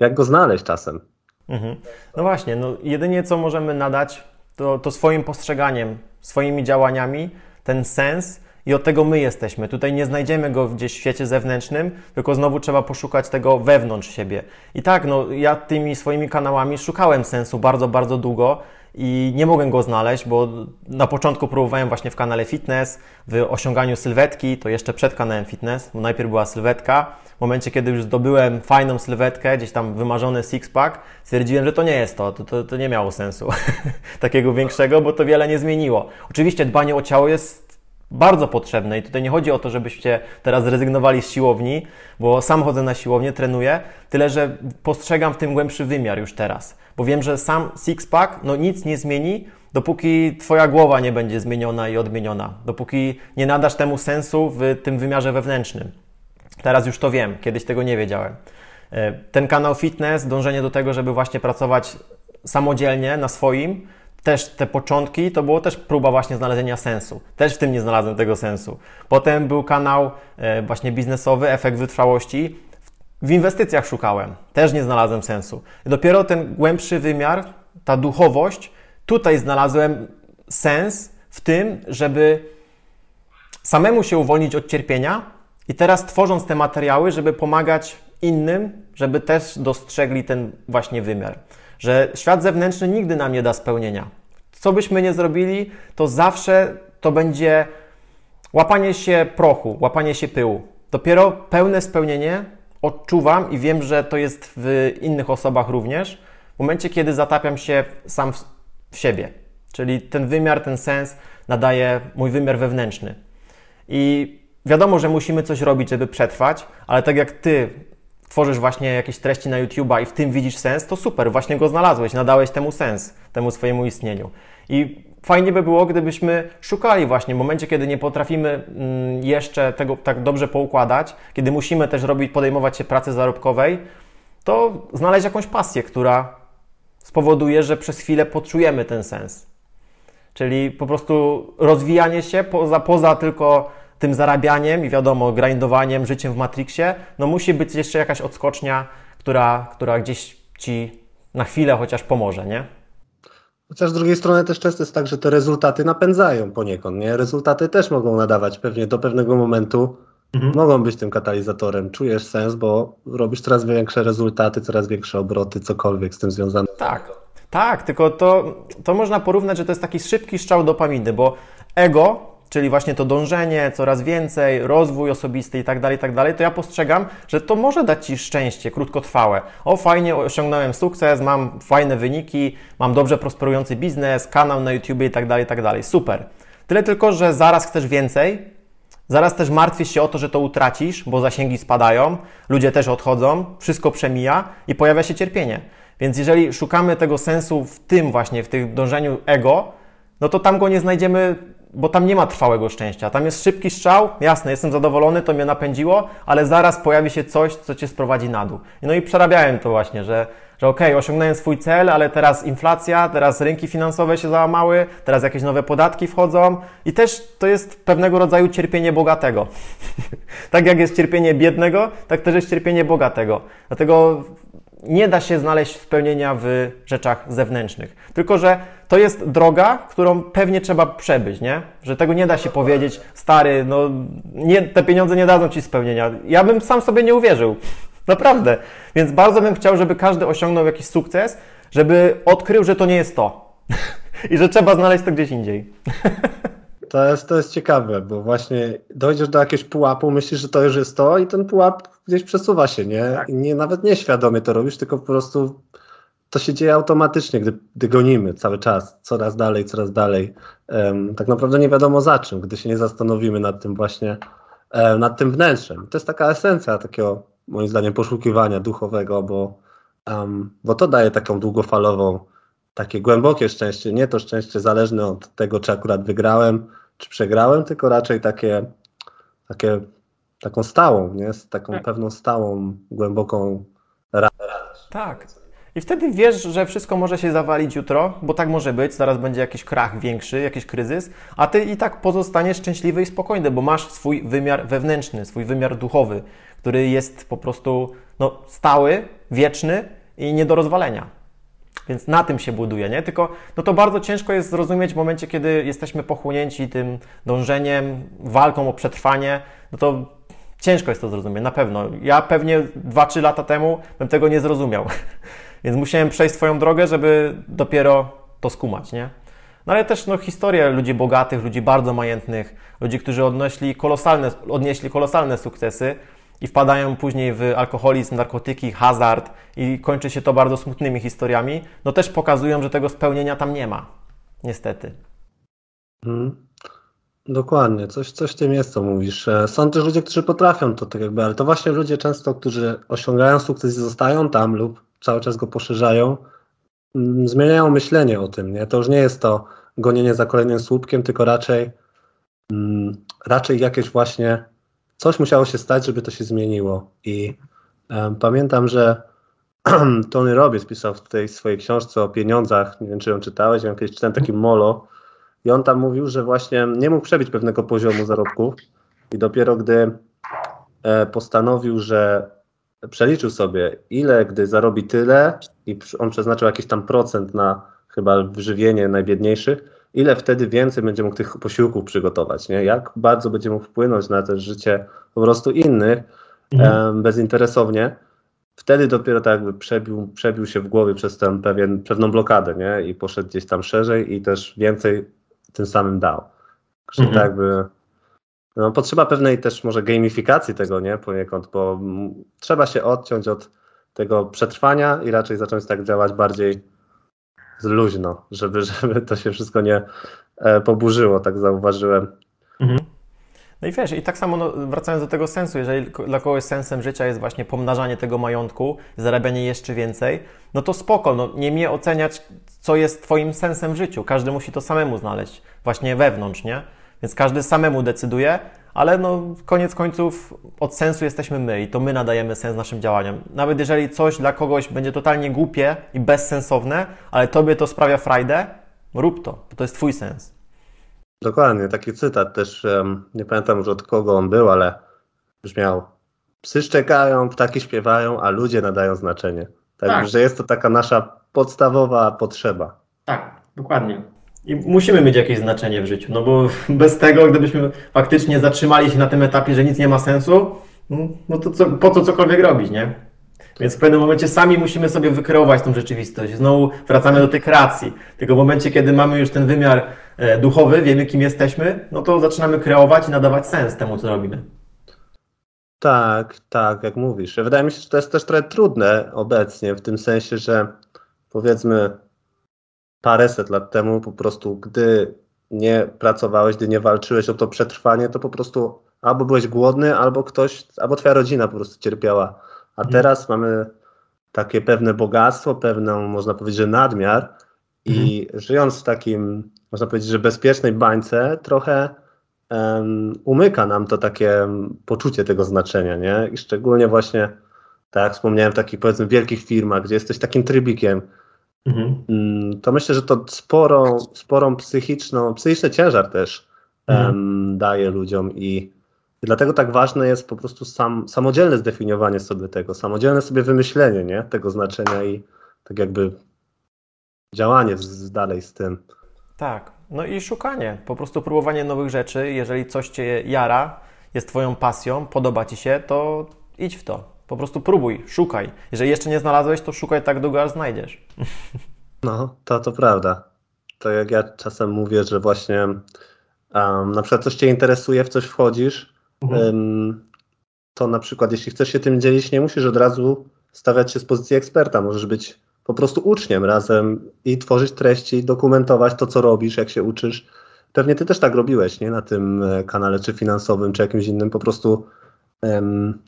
jak go znaleźć czasem. Mhm. No właśnie, no, jedynie co możemy nadać, to, to swoim postrzeganiem, swoimi działaniami, ten sens i od tego my jesteśmy. Tutaj nie znajdziemy go gdzieś w świecie zewnętrznym, tylko znowu trzeba poszukać tego wewnątrz siebie. I tak, no, ja tymi swoimi kanałami szukałem sensu bardzo, bardzo długo i nie mogłem go znaleźć, bo na początku próbowałem właśnie w kanale fitness, w osiąganiu sylwetki, to jeszcze przed kanałem fitness, bo najpierw była sylwetka. W momencie, kiedy już zdobyłem fajną sylwetkę, gdzieś tam wymarzony six-pack, stwierdziłem, że to nie jest to, to, to, to nie miało sensu takiego większego, bo to wiele nie zmieniło. Oczywiście dbanie o ciało jest bardzo potrzebne i tutaj nie chodzi o to, żebyście teraz zrezygnowali z siłowni, bo sam chodzę na siłownię, trenuję, tyle że postrzegam w tym głębszy wymiar już teraz, bo wiem, że sam six-pack no nic nie zmieni, dopóki Twoja głowa nie będzie zmieniona i odmieniona, dopóki nie nadasz temu sensu w tym wymiarze wewnętrznym. Teraz już to wiem, kiedyś tego nie wiedziałem. E, ten kanał fitness, dążenie do tego, żeby właśnie pracować samodzielnie na swoim, też te początki to było też próba właśnie znalezienia sensu. Też w tym nie znalazłem tego sensu. Potem był kanał e, właśnie biznesowy, efekt wytrwałości. W inwestycjach szukałem, też nie znalazłem sensu. Dopiero ten głębszy wymiar, ta duchowość, tutaj znalazłem sens w tym, żeby samemu się uwolnić od cierpienia i teraz tworząc te materiały, żeby pomagać innym, żeby też dostrzegli ten właśnie wymiar że świat zewnętrzny nigdy nam nie da spełnienia. Co byśmy nie zrobili, to zawsze to będzie łapanie się prochu, łapanie się pyłu. Dopiero pełne spełnienie odczuwam i wiem, że to jest w innych osobach również, w momencie, kiedy zatapiam się sam w siebie. Czyli ten wymiar, ten sens nadaje mój wymiar wewnętrzny. I wiadomo, że musimy coś robić, żeby przetrwać, ale tak jak ty tworzysz właśnie jakieś treści na YouTube'a i w tym widzisz sens, to super, właśnie go znalazłeś, nadałeś temu sens, temu swojemu istnieniu. I fajnie by było, gdybyśmy szukali właśnie w momencie, kiedy nie potrafimy mm, jeszcze tego tak dobrze poukładać, kiedy musimy też robić, podejmować się pracy zarobkowej, to znaleźć jakąś pasję, która spowoduje, że przez chwilę poczujemy ten sens. Czyli po prostu rozwijanie się poza, poza tylko tym zarabianiem i wiadomo, grindowaniem, życiem w Matrixie, no musi być jeszcze jakaś odskocznia, która, która gdzieś Ci na chwilę chociaż pomoże, nie? Chociaż z drugiej strony też często jest tak, że te rezultaty napędzają poniekąd, nie? Rezultaty też mogą nadawać pewnie do pewnego momentu, mhm. mogą być tym katalizatorem. Czujesz sens, bo robisz coraz większe rezultaty, coraz większe obroty, cokolwiek z tym związane. Tak, tak, tylko to, to można porównać, że to jest taki szybki strzał dopaminy, bo ego czyli właśnie to dążenie, coraz więcej, rozwój osobisty i tak dalej, tak dalej, to ja postrzegam, że to może dać Ci szczęście krótkotrwałe. O, fajnie, osiągnąłem sukces, mam fajne wyniki, mam dobrze prosperujący biznes, kanał na YouTube i tak dalej, tak dalej. Super. Tyle tylko, że zaraz chcesz więcej, zaraz też martwisz się o to, że to utracisz, bo zasięgi spadają, ludzie też odchodzą, wszystko przemija i pojawia się cierpienie. Więc jeżeli szukamy tego sensu w tym właśnie, w tym dążeniu ego, no to tam go nie znajdziemy bo tam nie ma trwałego szczęścia. Tam jest szybki strzał, jasne, jestem zadowolony, to mnie napędziło, ale zaraz pojawi się coś, co cię sprowadzi na dół. No i przerabiałem to właśnie, że, że okej, okay, osiągnąłem swój cel, ale teraz inflacja, teraz rynki finansowe się załamały, teraz jakieś nowe podatki wchodzą i też to jest pewnego rodzaju cierpienie bogatego. tak jak jest cierpienie biednego, tak też jest cierpienie bogatego. Dlatego nie da się znaleźć spełnienia w rzeczach zewnętrznych. Tylko, że to jest droga, którą pewnie trzeba przebyć, nie? Że tego nie da się powiedzieć, stary, no nie, te pieniądze nie dadzą ci spełnienia. Ja bym sam sobie nie uwierzył. Naprawdę. Więc bardzo bym chciał, żeby każdy osiągnął jakiś sukces, żeby odkrył, że to nie jest to. I że trzeba znaleźć to gdzieś indziej. To jest, to jest ciekawe, bo właśnie dojdziesz do jakiegoś pułapu, myślisz, że to już jest to i ten pułap gdzieś przesuwa się, nie? Tak. Nie nawet nieświadomie to robisz, tylko po prostu to się dzieje automatycznie, gdy, gdy gonimy cały czas, coraz dalej, coraz dalej. Um, tak naprawdę nie wiadomo za czym, gdy się nie zastanowimy nad tym właśnie, um, nad tym wnętrzem. To jest taka esencja takiego, moim zdaniem, poszukiwania duchowego, bo, um, bo to daje taką długofalową, takie głębokie szczęście. Nie to szczęście zależne od tego, czy akurat wygrałem, czy przegrałem, tylko raczej takie, takie taką stałą, nie? Z taką tak. pewną stałą, głęboką radość. Tak. I wtedy wiesz, że wszystko może się zawalić jutro, bo tak może być, zaraz będzie jakiś krach większy, jakiś kryzys, a ty i tak pozostaniesz szczęśliwy i spokojny, bo masz swój wymiar wewnętrzny, swój wymiar duchowy, który jest po prostu no, stały, wieczny i nie do rozwalenia. Więc na tym się buduje, nie? Tylko no to bardzo ciężko jest zrozumieć w momencie, kiedy jesteśmy pochłonięci tym dążeniem, walką o przetrwanie, no to ciężko jest to zrozumieć, na pewno. Ja pewnie 2-3 lata temu bym tego nie zrozumiał. Więc musiałem przejść swoją drogę, żeby dopiero to skumać, nie? No ale też no, historię ludzi bogatych, ludzi bardzo majętnych, ludzi, którzy odnieśli kolosalne, odnieśli kolosalne sukcesy i wpadają później w alkoholizm, narkotyki, hazard i kończy się to bardzo smutnymi historiami, no też pokazują, że tego spełnienia tam nie ma. Niestety. Hmm. Dokładnie, coś, coś w tym jest, co mówisz. E, są też ludzie, którzy potrafią to tak jakby, ale to właśnie ludzie często, którzy osiągają sukces i zostają tam lub cały czas go poszerzają, mm, zmieniają myślenie o tym, nie? To już nie jest to gonienie za kolejnym słupkiem, tylko raczej, mm, raczej jakieś właśnie coś musiało się stać, żeby to się zmieniło. I pamiętam, że Tony Robbins pisał w tej swojej książce o pieniądzach, nie wiem czy ją czytałeś, ja kiedyś czytałem taki molo i on tam mówił, że właśnie nie mógł przebić pewnego poziomu zarobków i dopiero gdy e, postanowił, że przeliczył sobie, ile gdy zarobi tyle i on przeznaczył jakiś tam procent na chyba wyżywienie najbiedniejszych, ile wtedy więcej będzie mógł tych posiłków przygotować, nie? Jak bardzo będzie mógł wpłynąć na też życie po prostu innych mhm. bezinteresownie. Wtedy dopiero tak jakby przebił, przebił się w głowie przez tę pewien, pewną blokadę, nie? I poszedł gdzieś tam szerzej i też więcej tym samym dał. Że mhm. tak jakby no, potrzeba pewnej też może gamifikacji tego, nie? Poniekąd, bo trzeba się odciąć od tego przetrwania i raczej zacząć tak działać bardziej luźno, żeby, żeby to się wszystko nie e, poburzyło, tak zauważyłem. No i wiesz, i tak samo no, wracając do tego sensu, jeżeli dla kogoś sensem życia jest właśnie pomnażanie tego majątku, zarabianie jeszcze więcej, no to spoko, no, nie mnie oceniać, co jest Twoim sensem w życiu. Każdy musi to samemu znaleźć, właśnie wewnątrz, nie? Więc każdy samemu decyduje, ale no, koniec końców od sensu jesteśmy my i to my nadajemy sens naszym działaniom. Nawet jeżeli coś dla kogoś będzie totalnie głupie i bezsensowne, ale tobie to sprawia frajdę, rób to, bo to jest twój sens. Dokładnie, taki cytat też, nie pamiętam już od kogo on był, ale brzmiał psy szczekają, ptaki śpiewają, a ludzie nadają znaczenie. Tak, tak. że jest to taka nasza podstawowa potrzeba. Tak, dokładnie. I musimy mieć jakieś znaczenie w życiu, no bo bez tego, gdybyśmy faktycznie zatrzymali się na tym etapie, że nic nie ma sensu, no to co, po co cokolwiek robić, nie? Więc w pewnym momencie sami musimy sobie wykreować tą rzeczywistość. Znowu wracamy do tej kreacji. Tylko w momencie, kiedy mamy już ten wymiar duchowy, wiemy kim jesteśmy, no to zaczynamy kreować i nadawać sens temu, co robimy. Tak, tak, jak mówisz. Wydaje mi się, że to jest też trochę trudne obecnie, w tym sensie, że powiedzmy paręset lat temu po prostu, gdy nie pracowałeś, gdy nie walczyłeś o to przetrwanie, to po prostu albo byłeś głodny, albo ktoś, albo twoja rodzina po prostu cierpiała. A mhm. teraz mamy takie pewne bogactwo, pewną, można powiedzieć, że nadmiar i mhm. żyjąc w takim, można powiedzieć, że bezpiecznej bańce, trochę um, umyka nam to takie poczucie tego znaczenia, nie? I szczególnie właśnie, tak jak wspomniałem, w takich powiedzmy wielkich firmach, gdzie jesteś takim trybikiem, Mhm. Mm, to myślę, że to sporą, sporą psychiczną, psychiczny ciężar też mhm. um, daje ludziom i, i dlatego tak ważne jest po prostu sam, samodzielne zdefiniowanie sobie tego, samodzielne sobie wymyślenie nie? tego znaczenia i tak jakby działanie z, dalej z tym. Tak, no i szukanie, po prostu próbowanie nowych rzeczy. Jeżeli coś cię jara, jest twoją pasją, podoba ci się, to idź w to. Po prostu próbuj, szukaj. Jeżeli jeszcze nie znalazłeś, to szukaj tak długo, aż znajdziesz. No, to to prawda. To jak ja czasem mówię, że właśnie um, na przykład coś Cię interesuje, w coś wchodzisz, mhm. um, to na przykład jeśli chcesz się tym dzielić, nie musisz od razu stawiać się z pozycji eksperta. Możesz być po prostu uczniem razem i tworzyć treści, dokumentować to, co robisz, jak się uczysz. Pewnie Ty też tak robiłeś, nie? Na tym e, kanale, czy finansowym, czy jakimś innym. Po prostu um,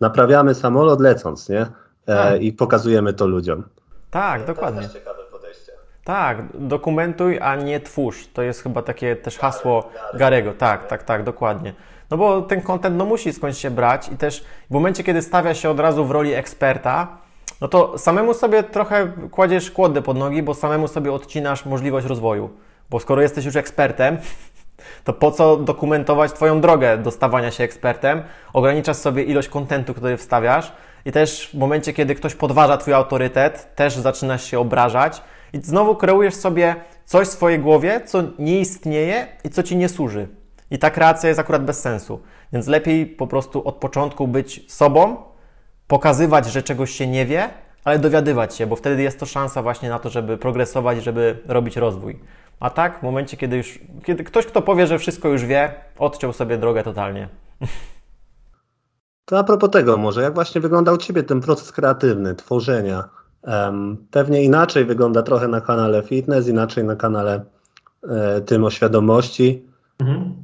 naprawiamy samolot lecąc, nie? E, tak. I pokazujemy to ludziom. Tak, no, dokładnie. To jest ciekawe podejście. Tak, dokumentuj, a nie twórz. To jest chyba takie też hasło Garego. Tak, tak, tak, dokładnie. No bo ten kontent no, musi skądś się brać i też w momencie, kiedy stawia się od razu w roli eksperta, no to samemu sobie trochę kładziesz kłodę pod nogi, bo samemu sobie odcinasz możliwość rozwoju. Bo skoro jesteś już ekspertem, to po co dokumentować Twoją drogę do stawania się ekspertem? Ograniczasz sobie ilość kontentu, który wstawiasz i też w momencie, kiedy ktoś podważa Twój autorytet, też zaczynasz się obrażać i znowu kreujesz sobie coś w swojej głowie, co nie istnieje i co Ci nie służy. I ta kreacja jest akurat bez sensu. Więc lepiej po prostu od początku być sobą, pokazywać, że czegoś się nie wie, ale dowiadywać się, bo wtedy jest to szansa właśnie na to, żeby progresować, żeby robić rozwój. A tak, w momencie, kiedy już, kiedy ktoś, kto powie, że wszystko już wie, odciął sobie drogę totalnie. To a propos tego może, jak właśnie wyglądał u Ciebie ten proces kreatywny, tworzenia? Um, pewnie inaczej wygląda trochę na kanale fitness, inaczej na kanale e, tym o świadomości. Mhm.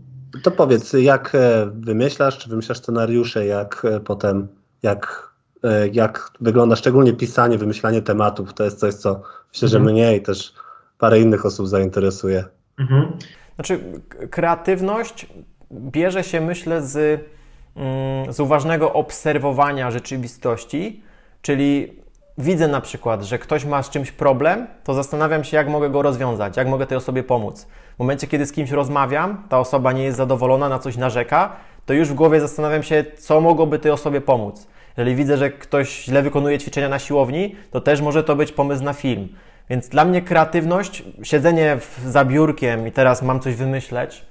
To powiedz, jak e, wymyślasz, czy wymyślasz scenariusze, jak e, potem, jak, jak wygląda szczególnie pisanie, wymyślanie tematów, to jest coś, co myślę, że mhm. mnie i też parę innych osób zainteresuje. Mhm. Znaczy, kreatywność bierze się, myślę, z, mm, z uważnego obserwowania rzeczywistości, czyli widzę na przykład, że ktoś ma z czymś problem, to zastanawiam się, jak mogę go rozwiązać, jak mogę tej osobie pomóc. W momencie, kiedy z kimś rozmawiam, ta osoba nie jest zadowolona, na coś narzeka, to już w głowie zastanawiam się, co mogłoby tej osobie pomóc. Jeżeli widzę, że ktoś źle wykonuje ćwiczenia na siłowni, to też może to być pomysł na film. Więc dla mnie kreatywność, siedzenie za biurkiem i teraz mam coś wymyśleć,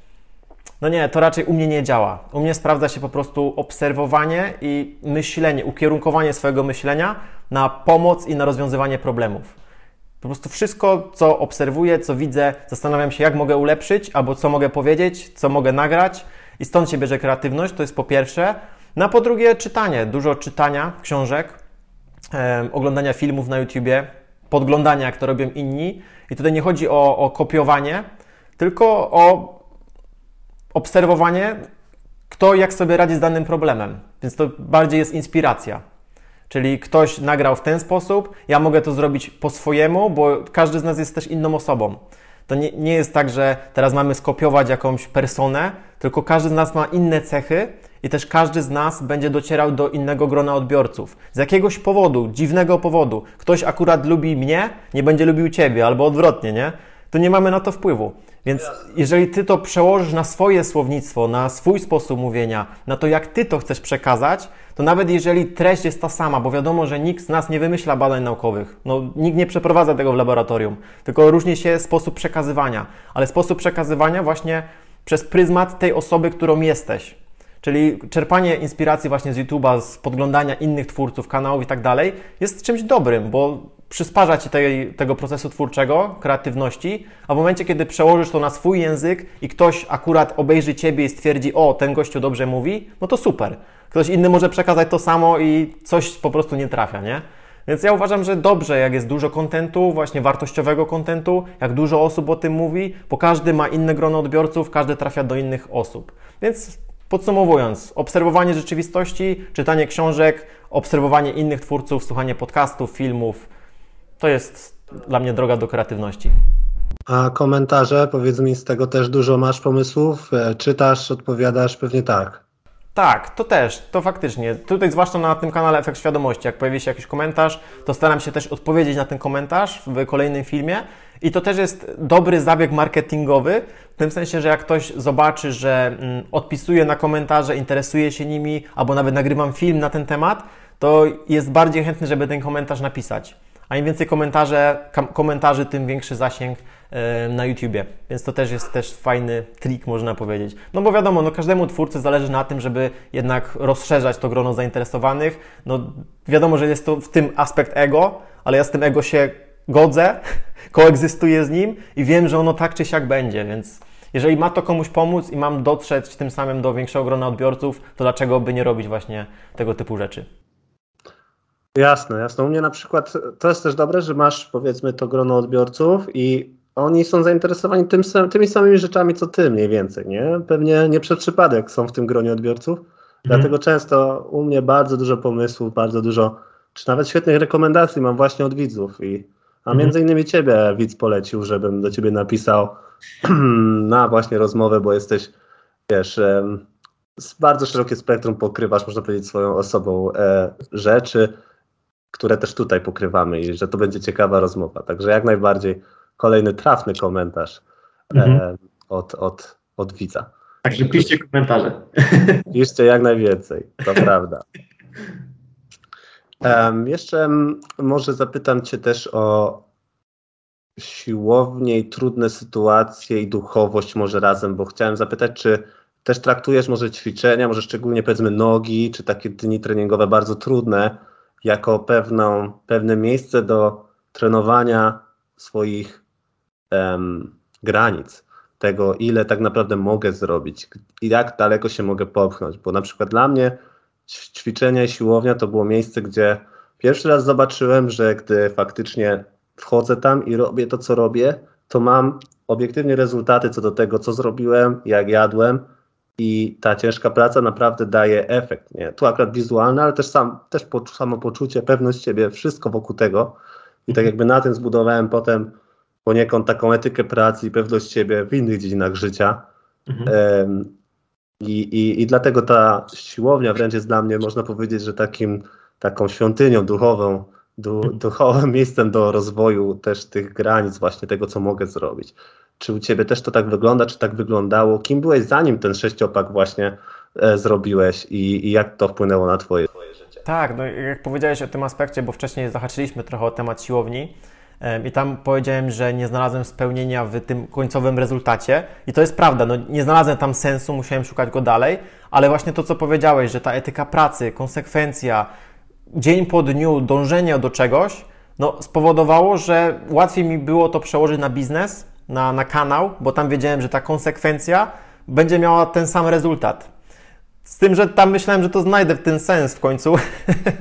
no nie, to raczej u mnie nie działa. U mnie sprawdza się po prostu obserwowanie i myślenie, ukierunkowanie swojego myślenia na pomoc i na rozwiązywanie problemów. Po prostu wszystko, co obserwuję, co widzę, zastanawiam się, jak mogę ulepszyć, albo co mogę powiedzieć, co mogę nagrać, i stąd się bierze kreatywność, to jest po pierwsze. No a po drugie, czytanie. Dużo czytania książek, e, oglądania filmów na YouTubie, podglądania, jak to robią inni. I tutaj nie chodzi o, o kopiowanie, tylko o obserwowanie, kto jak sobie radzi z danym problemem. Więc to bardziej jest inspiracja. Czyli ktoś nagrał w ten sposób, ja mogę to zrobić po swojemu, bo każdy z nas jest też inną osobą. To nie, nie jest tak, że teraz mamy skopiować jakąś personę, tylko każdy z nas ma inne cechy i też każdy z nas będzie docierał do innego grona odbiorców. Z jakiegoś powodu, dziwnego powodu, ktoś akurat lubi mnie, nie będzie lubił ciebie, albo odwrotnie, nie? To nie mamy na to wpływu. Więc jeżeli ty to przełożysz na swoje słownictwo, na swój sposób mówienia, na to, jak ty to chcesz przekazać, to nawet jeżeli treść jest ta sama, bo wiadomo, że nikt z nas nie wymyśla badań naukowych, no, nikt nie przeprowadza tego w laboratorium, tylko różni się sposób przekazywania, ale sposób przekazywania właśnie przez pryzmat tej osoby, którą jesteś. Czyli czerpanie inspiracji właśnie z YouTube'a, z podglądania innych twórców, kanałów i tak dalej, jest czymś dobrym, bo przysparza Ci tej, tego procesu twórczego, kreatywności, a w momencie, kiedy przełożysz to na swój język i ktoś akurat obejrzy Ciebie i stwierdzi, o, ten gościu dobrze mówi, no to super. Ktoś inny może przekazać to samo i coś po prostu nie trafia, nie? Więc ja uważam, że dobrze, jak jest dużo kontentu, właśnie wartościowego kontentu, jak dużo osób o tym mówi, bo każdy ma inne grono odbiorców, każdy trafia do innych osób. Więc Podsumowując, obserwowanie rzeczywistości, czytanie książek, obserwowanie innych twórców, słuchanie podcastów, filmów to jest dla mnie droga do kreatywności. A komentarze, powiedz mi, z tego też dużo masz pomysłów? E, czytasz, odpowiadasz? Pewnie tak. Tak, to też, to faktycznie. Tutaj zwłaszcza na tym kanale Efekt Świadomości, jak pojawi się jakiś komentarz, to staram się też odpowiedzieć na ten komentarz w kolejnym filmie. I to też jest dobry zabieg marketingowy, w tym sensie, że jak ktoś zobaczy, że mm, odpisuje na komentarze, interesuje się nimi, albo nawet nagrywam film na ten temat, to jest bardziej chętny, żeby ten komentarz napisać. A im więcej komentarzy, komentarzy tym większy zasięg na YouTubie. Więc to też jest też fajny trik, można powiedzieć. No bo wiadomo, no każdemu twórcy zależy na tym, żeby jednak rozszerzać to grono zainteresowanych. No wiadomo, że jest to w tym aspekt ego, ale ja z tym ego się godzę, koegzystuję z nim i wiem, że ono tak czy siak będzie, więc jeżeli ma to komuś pomóc i mam dotrzeć tym samym do większego grona odbiorców, to dlaczego by nie robić właśnie tego typu rzeczy? Jasne, jasne. U mnie na przykład to jest też dobre, że masz powiedzmy to grono odbiorców i oni są zainteresowani tym, tymi samymi rzeczami, co ty mniej więcej, nie? Pewnie nie przez przypadek są w tym gronie odbiorców, mhm. dlatego często u mnie bardzo dużo pomysłów, bardzo dużo, czy nawet świetnych rekomendacji mam właśnie od widzów i a mhm. między innymi ciebie widz polecił, żebym do ciebie napisał na właśnie rozmowę, bo jesteś, wiesz, bardzo szerokie spektrum pokrywasz, można powiedzieć, swoją osobą e, rzeczy, które też tutaj pokrywamy i że to będzie ciekawa rozmowa. Także jak najbardziej kolejny trafny komentarz mhm. e, od, od, od widza. Także piszcie komentarze. Piszcie jak najwięcej, to prawda. Um, jeszcze może zapytam Cię też o siłownię i trudne sytuacje i duchowość może razem, bo chciałem zapytać, czy też traktujesz może ćwiczenia, może szczególnie powiedzmy nogi, czy takie dni treningowe bardzo trudne, jako pewną, pewne miejsce do trenowania swoich granic, tego ile tak naprawdę mogę zrobić i jak daleko się mogę popchnąć, bo na przykład dla mnie ćwiczenia i siłownia to było miejsce, gdzie pierwszy raz zobaczyłem, że gdy faktycznie wchodzę tam i robię to, co robię, to mam obiektywnie rezultaty co do tego, co zrobiłem, jak jadłem i ta ciężka praca naprawdę daje efekt. Nie? Tu akurat wizualny, ale też, sam, też po, samopoczucie, pewność siebie, wszystko wokół tego. I tak jakby na tym zbudowałem potem poniekąd taką etykę pracy i pewność siebie w innych dziedzinach życia. Em, I, i, I dlatego ta siłownia wręcz jest dla mnie, można powiedzieć, że takim, taką świątynią duchową, du, duchowym miejscem do rozwoju też tych granic, właśnie tego, co mogę zrobić. Czy u Ciebie też to tak wygląda, czy tak wyglądało? Kim byłeś zanim ten sześciopak właśnie e, zrobiłeś i, i jak to wpłynęło na Twoje, twoje życie? Tak, no jak powiedziałeś o tym aspekcie, bo wcześniej zahaczyliśmy trochę o temat siłowni i tam powiedziałem, że nie znalazłem spełnienia w tym końcowym rezultacie i to jest prawda, no nie znalazłem tam sensu, musiałem szukać go dalej, ale właśnie to, co powiedziałeś, że ta etyka pracy, konsekwencja, dzień po dniu dążenie do czegoś, no spowodowało, że łatwiej mi było to przełożyć na biznes, na, na kanał, bo tam wiedziałem, że ta konsekwencja będzie miała ten sam rezultat. Z tym, że tam myślałem, że to znajdę w ten sens w końcu,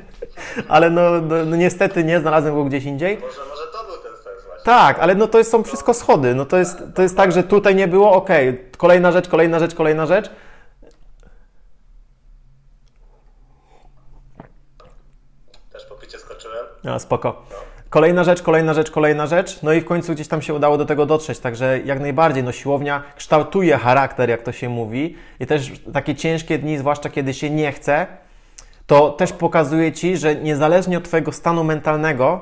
ale no, no, no niestety nie, znalazłem go gdzieś indziej. Może, może to był ten sens właśnie. Tak, ale no to jest, są wszystko schody. No to jest, to jest tak, że tutaj nie było, okej, kolejna rzecz, kolejna rzecz, kolejna rzecz. Też po picie skoczyłem. A, spoko. Kolejna rzecz, kolejna rzecz, kolejna rzecz. No i w końcu gdzieś tam się udało do tego dotrzeć. Także jak najbardziej, no siłownia kształtuje charakter, jak to się mówi. I też takie ciężkie dni, zwłaszcza kiedy się nie chce, to też pokazuje Ci, że niezależnie od Twojego stanu mentalnego,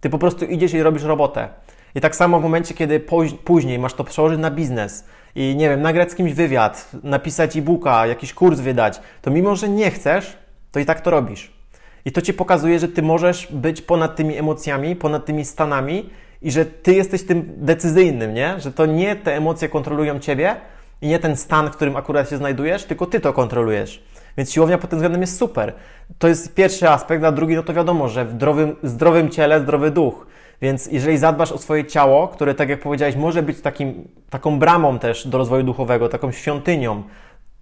Ty po prostu idziesz i robisz robotę. I tak samo w momencie, kiedy póź- później masz to przełożyć na biznes i nie wiem, nagrać z kimś wywiad, napisać e-booka, jakiś kurs wydać, to mimo, że nie chcesz, to i tak to robisz. I to ci pokazuje, że ty możesz być ponad tymi emocjami, ponad tymi stanami i że ty jesteś tym decyzyjnym, nie? Że to nie te emocje kontrolują ciebie i nie ten stan, w którym akurat się znajdujesz, tylko ty to kontrolujesz. Więc siłownia pod tym względem jest super. To jest pierwszy aspekt, a drugi, no to wiadomo, że w zdrowym, zdrowym ciele zdrowy duch. Więc jeżeli zadbasz o swoje ciało, które, tak jak powiedziałeś, może być takim, taką bramą też do rozwoju duchowego, taką świątynią,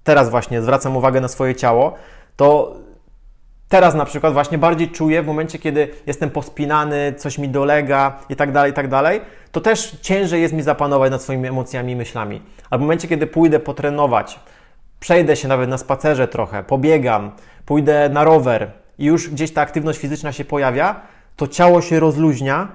teraz właśnie zwracam uwagę na swoje ciało, to teraz na przykład właśnie bardziej czuję w momencie, kiedy jestem pospinany, coś mi dolega i tak dalej, i tak dalej, to też ciężej jest mi zapanować nad swoimi emocjami i myślami. A w momencie, kiedy pójdę potrenować, przejdę się nawet na spacerze trochę, pobiegam, pójdę na rower i już gdzieś ta aktywność fizyczna się pojawia, to ciało się rozluźnia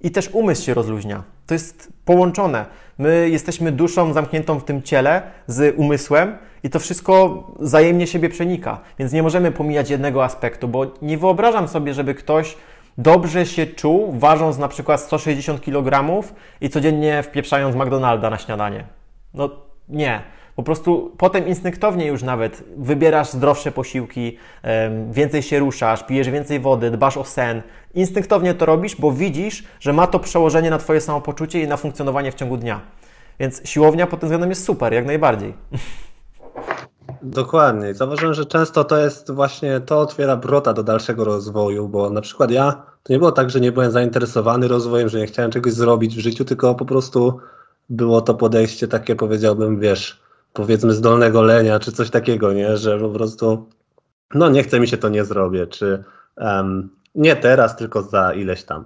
i też umysł się rozluźnia. To jest połączone. My jesteśmy duszą zamkniętą w tym ciele z umysłem i to wszystko wzajemnie siebie przenika. Więc nie możemy pomijać jednego aspektu, bo nie wyobrażam sobie, żeby ktoś dobrze się czuł, ważąc na przykład 160 kg i codziennie wpieprzając McDonalda na śniadanie. No nie. Po prostu potem instynktownie już nawet wybierasz zdrowsze posiłki, więcej się ruszasz, pijesz więcej wody, dbasz o sen. Instynktownie to robisz, bo widzisz, że ma to przełożenie na Twoje samopoczucie i na funkcjonowanie w ciągu dnia. Więc siłownia pod tym względem jest super, jak najbardziej. Dokładnie. Zauważyłem, że często to jest właśnie, to otwiera wrota do dalszego rozwoju, bo na przykład ja, to nie było tak, że nie byłem zainteresowany rozwojem, że nie chciałem czegoś zrobić w życiu, tylko po prostu było to podejście takie, powiedziałbym, wiesz, powiedzmy z dolnego lenia, czy coś takiego, nie, że po prostu, no nie chce mi się, to nie zrobię, czy em, nie teraz, tylko za ileś tam.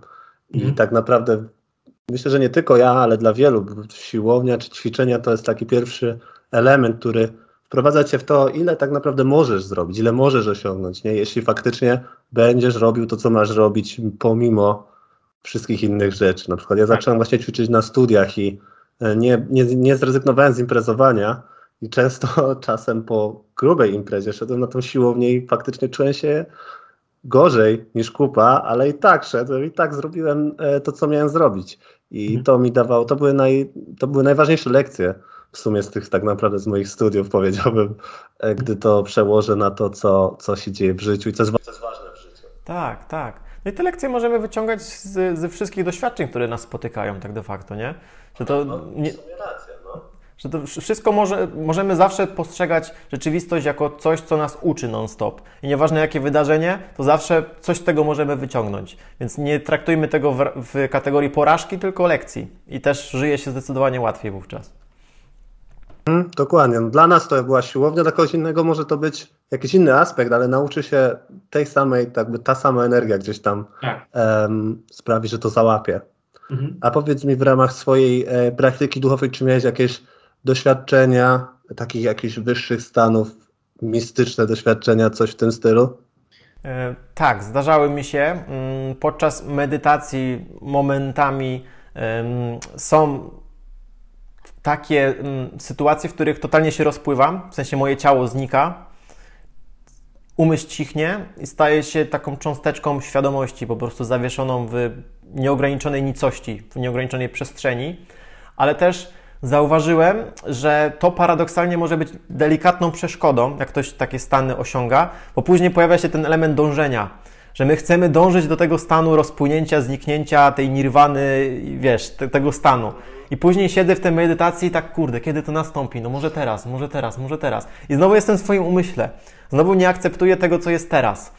I Mhm. tak naprawdę myślę, że nie tylko ja, ale dla wielu siłownia czy ćwiczenia to jest taki pierwszy element, który wprowadza cię w to, ile tak naprawdę możesz zrobić, ile możesz osiągnąć, nie? jeśli faktycznie będziesz robił to, co masz robić, pomimo wszystkich innych rzeczy. Na przykład ja zacząłem właśnie ćwiczyć na studiach i e, nie, nie, nie zrezygnowałem z imprezowania i często czasem po grubej imprezie szedłem na tą siłownię i faktycznie czułem się gorzej niż kupa, ale i tak szedłem i tak zrobiłem e, to, co miałem zrobić. I Mhm. to mi dawało, to były, naj, to były najważniejsze lekcje w sumie z tych tak naprawdę z moich studiów, powiedziałbym, e, gdy to przełożę na to, co, co się dzieje w życiu i co jest, wa- co jest ważne w życiu. Tak, tak. No i te lekcje możemy wyciągać z, ze wszystkich doświadczeń, które nas spotykają tak de facto, nie? Że to, nie, no. Że to wszystko może, możemy zawsze postrzegać rzeczywistość jako coś, co nas uczy non-stop. I nieważne jakie wydarzenie, to zawsze coś z tego możemy wyciągnąć. Więc nie traktujmy tego w, w kategorii porażki, tylko lekcji. I też żyje się zdecydowanie łatwiej wówczas. Mm, dokładnie. No, Dla nas to była siłownia, dla kogoś innego może to być jakiś inny aspekt, ale nauczy się tej samej, tak jakby ta sama energia gdzieś tam Tak. em, sprawi, że to załapie. Mhm. A powiedz mi w ramach swojej e, praktyki duchowej, czy miałeś jakieś doświadczenia, takich jakichś wyższych stanów, mistyczne doświadczenia, coś w tym stylu? E, Tak, zdarzały mi się. mm, Podczas medytacji momentami są takie mm, sytuacje, w których totalnie się rozpływam, w sensie moje ciało znika, umysł cichnie i staje się taką cząsteczką świadomości, po prostu zawieszoną w nieograniczonej nicości, w nieograniczonej przestrzeni, ale też zauważyłem, że to paradoksalnie może być delikatną przeszkodą, jak ktoś takie stany osiąga, bo później pojawia się ten element dążenia, że my chcemy dążyć do tego stanu rozpłynięcia, zniknięcia tej nirwany, wiesz, te, tego stanu. I później siedzę w tej medytacji i tak, kurde, kiedy to nastąpi? No może teraz, może teraz, może teraz. I znowu jestem w swoim umyśle. Znowu nie akceptuję tego, co jest teraz.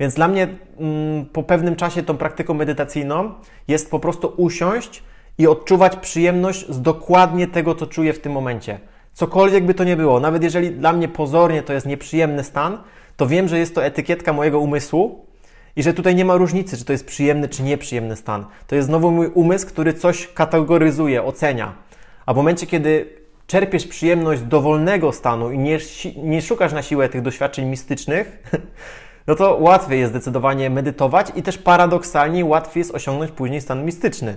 Więc dla mnie mm, po pewnym czasie tą praktyką medytacyjną jest po prostu usiąść i odczuwać przyjemność z dokładnie tego, co czuję w tym momencie. Cokolwiek by to nie było, nawet jeżeli dla mnie pozornie to jest nieprzyjemny stan, to wiem, że jest to etykietka mojego umysłu i że tutaj nie ma różnicy, czy to jest przyjemny, czy nieprzyjemny stan. To jest znowu mój umysł, który coś kategoryzuje, ocenia. A w momencie, kiedy czerpiesz przyjemność z dowolnego stanu i nie, nie szukasz na siłę tych doświadczeń mistycznych, no to łatwiej jest zdecydowanie medytować i też paradoksalnie łatwiej jest osiągnąć później stan mistyczny,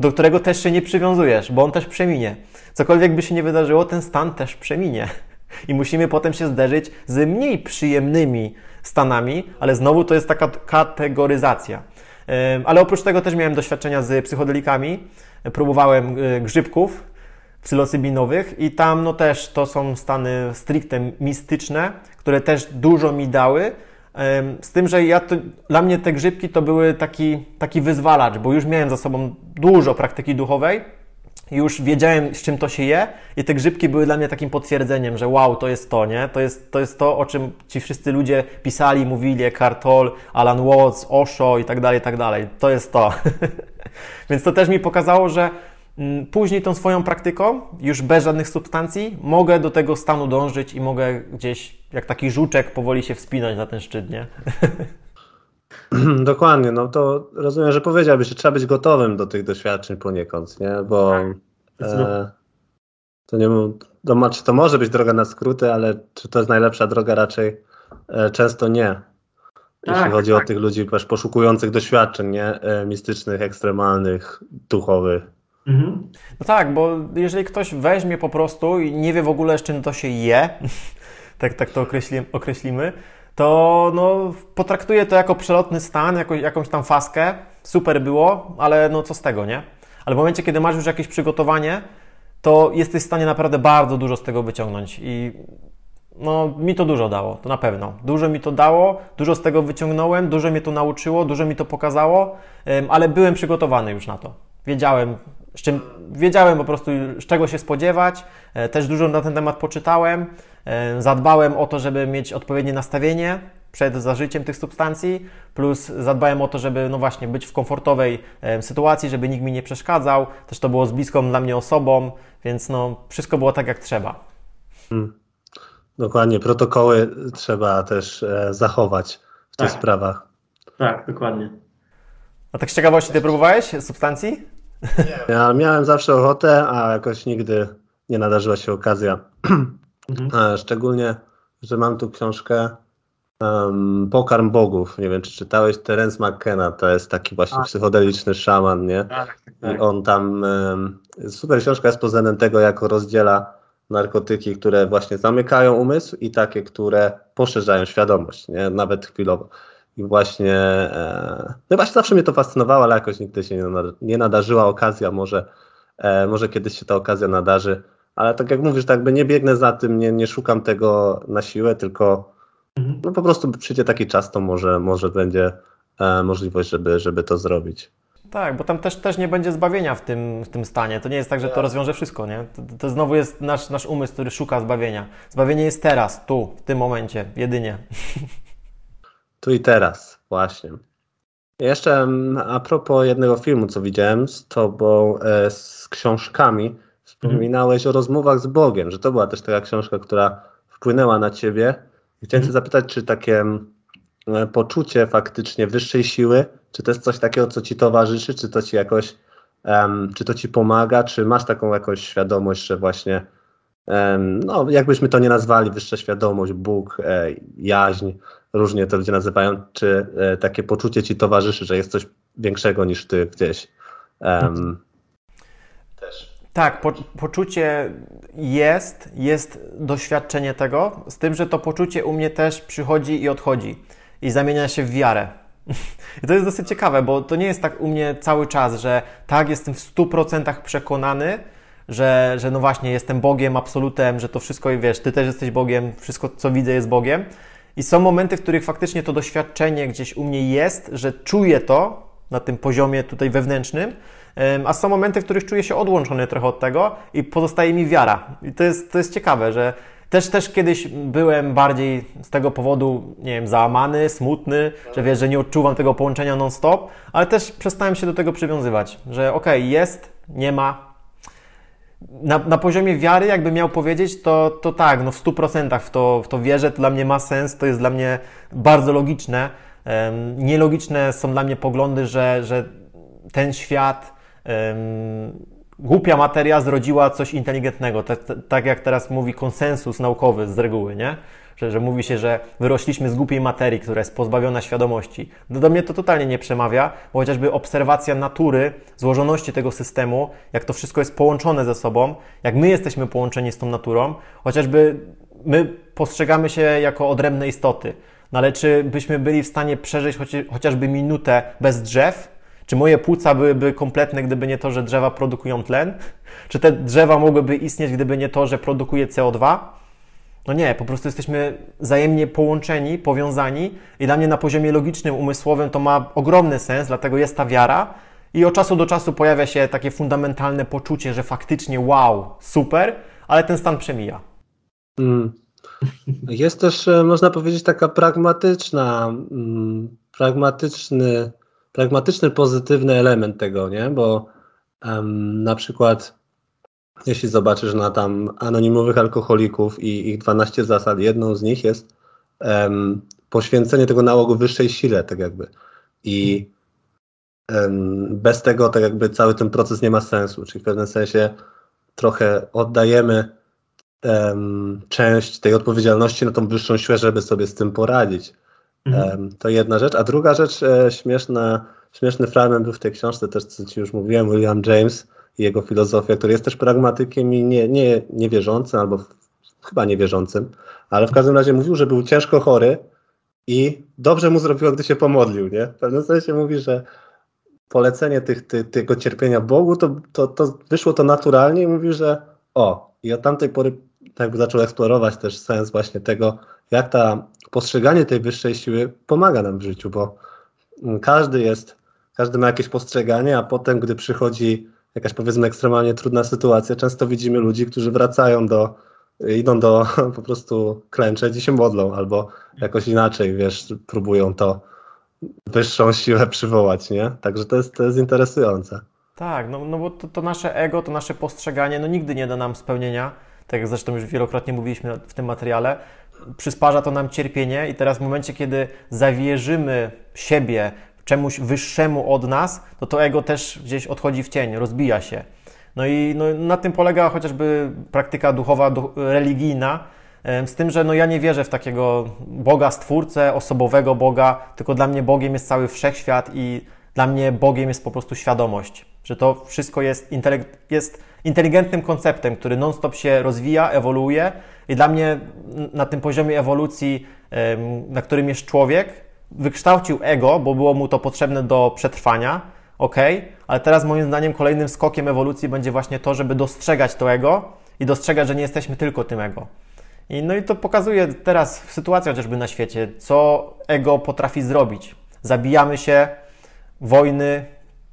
do którego też się nie przywiązujesz, bo on też przeminie. Cokolwiek by się nie wydarzyło, ten stan też przeminie. I musimy potem się zderzyć z mniej przyjemnymi stanami, ale znowu to jest taka kategoryzacja. Ale oprócz tego też miałem doświadczenia z psychodelikami. Próbowałem y, grzybków psylocybinowych i tam no też to są stany stricte mistyczne, które też dużo mi dały. Z tym, że ja to, dla mnie te grzybki to były taki, taki wyzwalacz, bo już miałem za sobą dużo praktyki duchowej, już wiedziałem, z czym to się je i te grzybki były dla mnie takim potwierdzeniem, że wow, to jest to, nie? To jest to, jest to o czym ci wszyscy ludzie pisali, mówili, Eckhart Tolle, Alan Watts, Osho i tak dalej, i tak dalej. To jest to. Więc to też mi pokazało, że później tą swoją praktyką, już bez żadnych substancji, mogę do tego stanu dążyć i mogę gdzieś, jak taki żuczek, powoli się wspinać na ten szczyt, nie? Dokładnie, no to rozumiem, że powiedziałbyś, że trzeba być gotowym do tych doświadczeń poniekąd, nie? Bo e, to nie to, czy to może być droga na skróty, ale czy to jest najlepsza droga raczej e, często nie. Jeśli Tak, chodzi o tak. tych ludzi też poszukujących doświadczeń, nie? E, mistycznych, ekstremalnych, duchowych. Mhm. No tak, bo jeżeli ktoś weźmie po prostu i nie wie w ogóle, z czym to się je, tak, tak to określi, określimy, to no, potraktuje to jako przelotny stan, jako, jakąś tam faskę. Super było, ale no co z tego, nie? Ale w momencie, kiedy masz już jakieś przygotowanie, to jesteś w stanie naprawdę bardzo dużo z tego wyciągnąć i no, mi to dużo dało, to na pewno. Dużo mi to dało, dużo z tego wyciągnąłem, dużo mnie to nauczyło, dużo mi to pokazało, ale byłem przygotowany już na to. Wiedziałem, z czym, wiedziałem po prostu, z czego się spodziewać. E, Też dużo na ten temat poczytałem. E, Zadbałem o to, żeby mieć odpowiednie nastawienie przed zażyciem tych substancji, plus zadbałem o to, żeby no właśnie być w komfortowej em, sytuacji, żeby nikt mi nie przeszkadzał. Też to było z bliską dla mnie osobą, więc no wszystko było tak jak trzeba. Dokładnie, protokoły trzeba też e, zachować w tych Tak. sprawach. Tak, dokładnie. A tak z ciekawości, ty próbowałeś substancji? Ja miałem zawsze ochotę, a jakoś nigdy nie nadarzyła się okazja. Mhm. Szczególnie, że mam tu książkę um, Pokarm Bogów. Nie wiem, czy czytałeś Terence McKenna, to jest taki właśnie Tak. psychodeliczny szaman, nie? Tak, tak, I on tam, em, super książka jest pod względem tego, jak rozdziela narkotyki, które właśnie zamykają umysł i takie, które poszerzają świadomość, nie? Nawet chwilowo. I właśnie, e, no właśnie zawsze mnie to fascynowało, ale jakoś nigdy się nie, nada- nie nadarzyła okazja, może, e, może kiedyś się ta okazja nadarzy, ale tak jak mówisz, tak jakby nie biegnę za tym, nie, nie szukam tego na siłę, tylko Mhm. no po prostu przyjdzie taki czas, to może, może będzie e, możliwość, żeby, żeby to zrobić. Tak, bo tam też, też nie będzie zbawienia w tym, w tym stanie. To nie jest tak, że to rozwiąże wszystko, nie? To, to znowu jest nasz, nasz umysł, który szuka zbawienia. Zbawienie jest teraz, tu, w tym momencie, jedynie. Tu i teraz, właśnie. Jeszcze mm, a propos jednego filmu, co widziałem z tobą, e, z książkami, wspominałeś o rozmowach z Bogiem, że to była też taka książka, która wpłynęła na ciebie. I chciałem cię zapytać, czy takie mm, e, poczucie faktycznie wyższej siły, czy to jest coś takiego, co ci towarzyszy, czy to ci jakoś, czy to ci pomaga, czy masz taką jakąś świadomość, że właśnie, no jakbyśmy to nie nazwali, wyższa świadomość, Bóg, e, jaźń, różnie to ludzie nazywają, czy e, takie poczucie ci towarzyszy, że jest coś większego niż ty gdzieś. Em, też. Tak, po, poczucie jest, jest doświadczenie tego, z tym, że to poczucie u mnie też przychodzi i odchodzi i zamienia się w wiarę. I to jest dosyć ciekawe, bo to nie jest tak u mnie cały czas, że tak, jestem w 100% przekonany, że, że no właśnie, jestem Bogiem, absolutem, że to wszystko, wiesz, Ty też jesteś Bogiem, wszystko, co widzę, jest Bogiem. I są momenty, w których faktycznie to doświadczenie gdzieś u mnie jest, że czuję to na tym poziomie tutaj wewnętrznym, a są momenty, w których czuję się odłączony trochę od tego i pozostaje mi wiara. I to jest, to jest ciekawe, że też, też kiedyś byłem bardziej z tego powodu, nie wiem, załamany, smutny, że wiesz, że nie odczuwam tego połączenia non-stop, ale też przestałem się do tego przywiązywać, że okej, okay, jest, nie ma. Na, na poziomie wiary, jakby miał powiedzieć, to, to tak, no w 100% w to, w to wierzę, to dla mnie ma sens, to jest dla mnie bardzo logiczne. Um, nielogiczne są dla mnie poglądy, że, że ten świat um, głupia materia zrodziła coś inteligentnego. Tak, tak jak teraz mówi konsensus naukowy z reguły, nie? Że, że mówi się, że wyrośliśmy z głupiej materii, która jest pozbawiona świadomości. Do, do mnie to totalnie nie przemawia, bo chociażby obserwacja natury, złożoności tego systemu, jak to wszystko jest połączone ze sobą, jak my jesteśmy połączeni z tą naturą, chociażby my postrzegamy się jako odrębne istoty. No ale czy byśmy byli w stanie przeżyć chociażby minutę bez drzew, czy moje płuca byłyby kompletne, gdyby nie to, że drzewa produkują tlen? Czy te drzewa mogłyby istnieć, gdyby nie to, że produkuje CO2? No nie, po prostu jesteśmy wzajemnie połączeni, powiązani i dla mnie na poziomie logicznym, umysłowym to ma ogromny sens, dlatego jest ta wiara i od czasu do czasu pojawia się takie fundamentalne poczucie, że faktycznie wow, super, ale ten stan przemija. Mm. Jest też, e, można powiedzieć, taka pragmatyczna, mm, pragmatyczny pragmatyczny, pozytywny element tego, nie? Bo um, na przykład jeśli zobaczysz na tam anonimowych alkoholików i ich 12 zasad, jedną z nich jest um, poświęcenie tego nałogu wyższej sile, tak jakby. I um, bez tego tak jakby cały ten proces nie ma sensu, czyli w pewnym sensie trochę oddajemy um, część tej odpowiedzialności na tą wyższą siłę, żeby sobie z tym poradzić. Mhm. To jedna rzecz. A druga rzecz, e, śmieszna, śmieszny fragment był w tej książce, też co Ci już mówiłem, William James jego filozofia, który jest też pragmatykiem i nie, nie, niewierzącym, albo chyba niewierzącym, ale w każdym razie mówił, że był ciężko chory i dobrze mu zrobiło, gdy się pomodlił. Nie? W pewnym sensie mówi, że polecenie tych, ty, tego cierpienia Bogu, to, to, to wyszło to naturalnie i mówi, że o, i od tamtej pory tak zaczął eksplorować też sens właśnie tego, jak ta postrzeganie tej wyższej siły pomaga nam w życiu, bo każdy jest, każdy ma jakieś postrzeganie, a potem, gdy przychodzi jakaś powiedzmy ekstremalnie trudna sytuacja, często widzimy ludzi, którzy wracają do, idą do po prostu klęczeć i się modlą, albo jakoś inaczej, wiesz, próbują to wyższą siłę przywołać, nie? Także to jest, to jest interesujące. Tak, no, no bo to, to nasze ego, to nasze postrzeganie, no nigdy nie da nam spełnienia, tak jak zresztą już wielokrotnie mówiliśmy w tym materiale, przysparza to nam cierpienie i teraz w momencie, kiedy zawierzymy siebie czemuś wyższemu od nas, to to ego też gdzieś odchodzi w cień, rozbija się. No i no, na tym polega chociażby praktyka duchowa, religijna, z tym, że no ja nie wierzę w takiego Boga stwórcę, osobowego Boga, tylko dla mnie Bogiem jest cały wszechświat i dla mnie Bogiem jest po prostu świadomość, że to wszystko jest, jest inteligentnym konceptem, który non-stop się rozwija, ewoluuje i dla mnie na tym poziomie ewolucji, na którym jest człowiek, wykształcił ego, bo było mu to potrzebne do przetrwania, ok, ale teraz moim zdaniem kolejnym skokiem ewolucji będzie właśnie to, żeby dostrzegać to ego i dostrzegać, że nie jesteśmy tylko tym ego. I, no i to pokazuje teraz sytuacja chociażby na świecie, co ego potrafi zrobić. zabijamy się, wojny,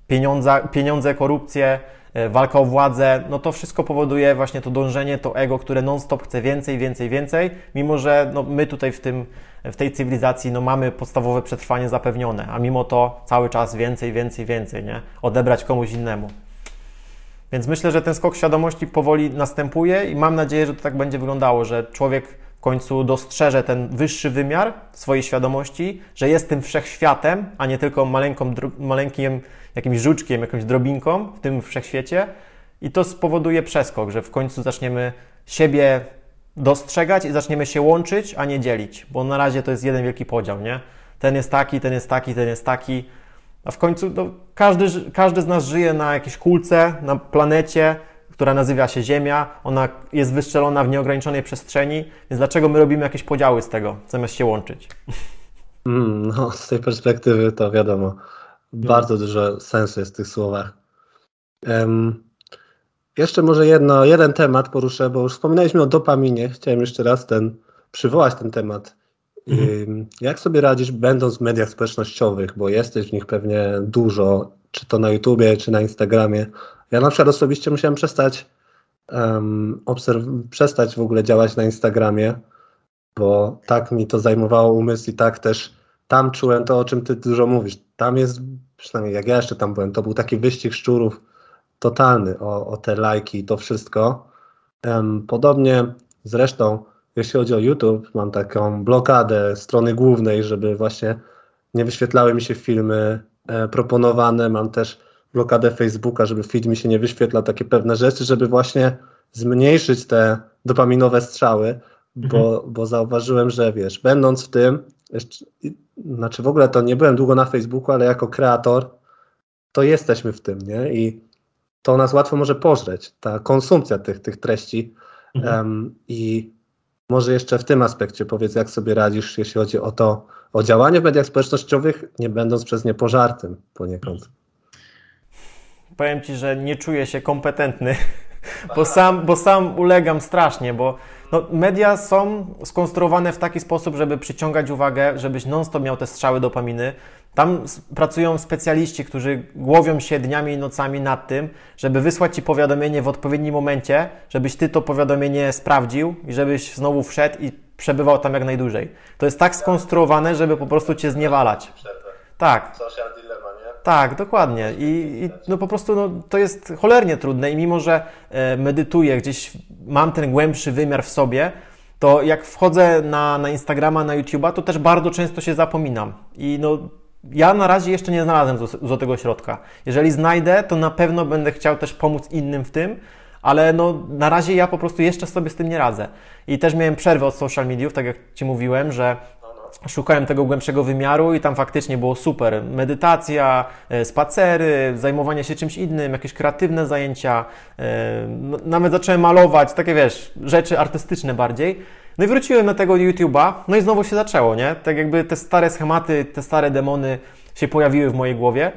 pieniądze, pieniądze korupcje, e, walka o władzę, no to wszystko powoduje właśnie to dążenie, to ego, które non-stop chce więcej, więcej, więcej, mimo że no, my tutaj w, tym, w tej cywilizacji no, mamy podstawowe przetrwanie zapewnione, a mimo to cały czas więcej, więcej, więcej, nie? Odebrać komuś innemu. Więc myślę, że ten skok świadomości powoli następuje i mam nadzieję, że to tak będzie wyglądało, że człowiek w końcu dostrzeże ten wyższy wymiar swojej świadomości, że jest tym wszechświatem, a nie tylko maleńką, maleńkim jakimś żuczkiem, jakąś drobinką w tym wszechświecie. I to spowoduje przeskok, że w końcu zaczniemy siebie dostrzegać i zaczniemy się łączyć, a nie dzielić, bo na razie to jest jeden wielki podział, nie? Ten jest taki, ten jest taki, ten jest taki a w końcu no, każdy, każdy z nas żyje na jakiejś kulce, na planecie, która nazywa się Ziemia. Ona jest wystrzelona w nieograniczonej przestrzeni, więc dlaczego my robimy jakieś podziały z tego, zamiast się łączyć? Mm, no, z tej perspektywy to wiadomo, bardzo dużo sensu jest w tych słowach. Um, jeszcze może jedno, jeden temat poruszę, bo już wspominaliśmy o dopaminie. Chciałem jeszcze raz ten, przywołać ten temat. Mhm. Jak sobie radzisz, będąc w mediach społecznościowych, bo jesteś w nich pewnie dużo, czy to na YouTubie, czy na Instagramie. Ja na przykład osobiście musiałem przestać, um, obserw- przestać w ogóle działać na Instagramie, bo tak mi to zajmowało umysł i tak też tam czułem to, o czym ty dużo mówisz. Tam jest, przynajmniej jak ja jeszcze tam byłem, to był taki wyścig szczurów totalny o, o te lajki i to wszystko. Podobnie zresztą jeśli chodzi o YouTube, mam taką blokadę strony głównej, żeby właśnie nie wyświetlały mi się filmy e, proponowane. Mam też blokadę Facebooka, żeby feed mi się nie wyświetlał, takie pewne rzeczy, żeby właśnie zmniejszyć te dopaminowe strzały, bo, mhm. bo zauważyłem, że wiesz, będąc w tym, jeszcze, znaczy w ogóle to nie byłem długo na Facebooku, ale jako kreator, to jesteśmy w tym, nie? I to nas łatwo może pożreć, ta konsumpcja tych, tych treści. Mhm. Um, I może jeszcze w tym aspekcie powiedz, jak sobie radzisz, jeśli chodzi o to, o działanie w mediach społecznościowych, nie będąc przez nie pożartym poniekąd. Powiem Ci, że nie czuję się kompetentny, bo sam, bo sam ulegam strasznie, bo no, media są skonstruowane w taki sposób, żeby przyciągać uwagę, żebyś non-stop miał te strzały dopaminy. Tam pracują specjaliści, którzy głowią się dniami i nocami nad tym, żeby wysłać Ci powiadomienie w odpowiednim momencie, żebyś Ty to powiadomienie sprawdził i żebyś znowu wszedł i przebywał tam jak najdłużej. To jest tak skonstruowane, żeby po prostu Cię zniewalać. Tak. Tak, dokładnie. I, i, no po prostu no, to jest cholernie trudne i mimo, że e, medytuję, gdzieś mam ten głębszy wymiar w sobie, to jak wchodzę na, na Instagrama, na YouTube'a, to też bardzo często się zapominam. I no, ja na razie jeszcze nie znalazłem złotego środka. Jeżeli znajdę, to na pewno będę chciał też pomóc innym w tym, ale no, na razie ja po prostu jeszcze sobie z tym nie radzę. I też miałem przerwę od social mediów, tak jak Ci mówiłem, że szukałem tego głębszego wymiaru i tam faktycznie było super. Medytacja, e, spacery, zajmowanie się czymś innym, jakieś kreatywne zajęcia. E, no, nawet zacząłem malować, takie wiesz, rzeczy artystyczne bardziej. No i wróciłem na tego YouTube'a, no i znowu się zaczęło, nie? Tak jakby te stare schematy, te stare demony się pojawiły w mojej głowie.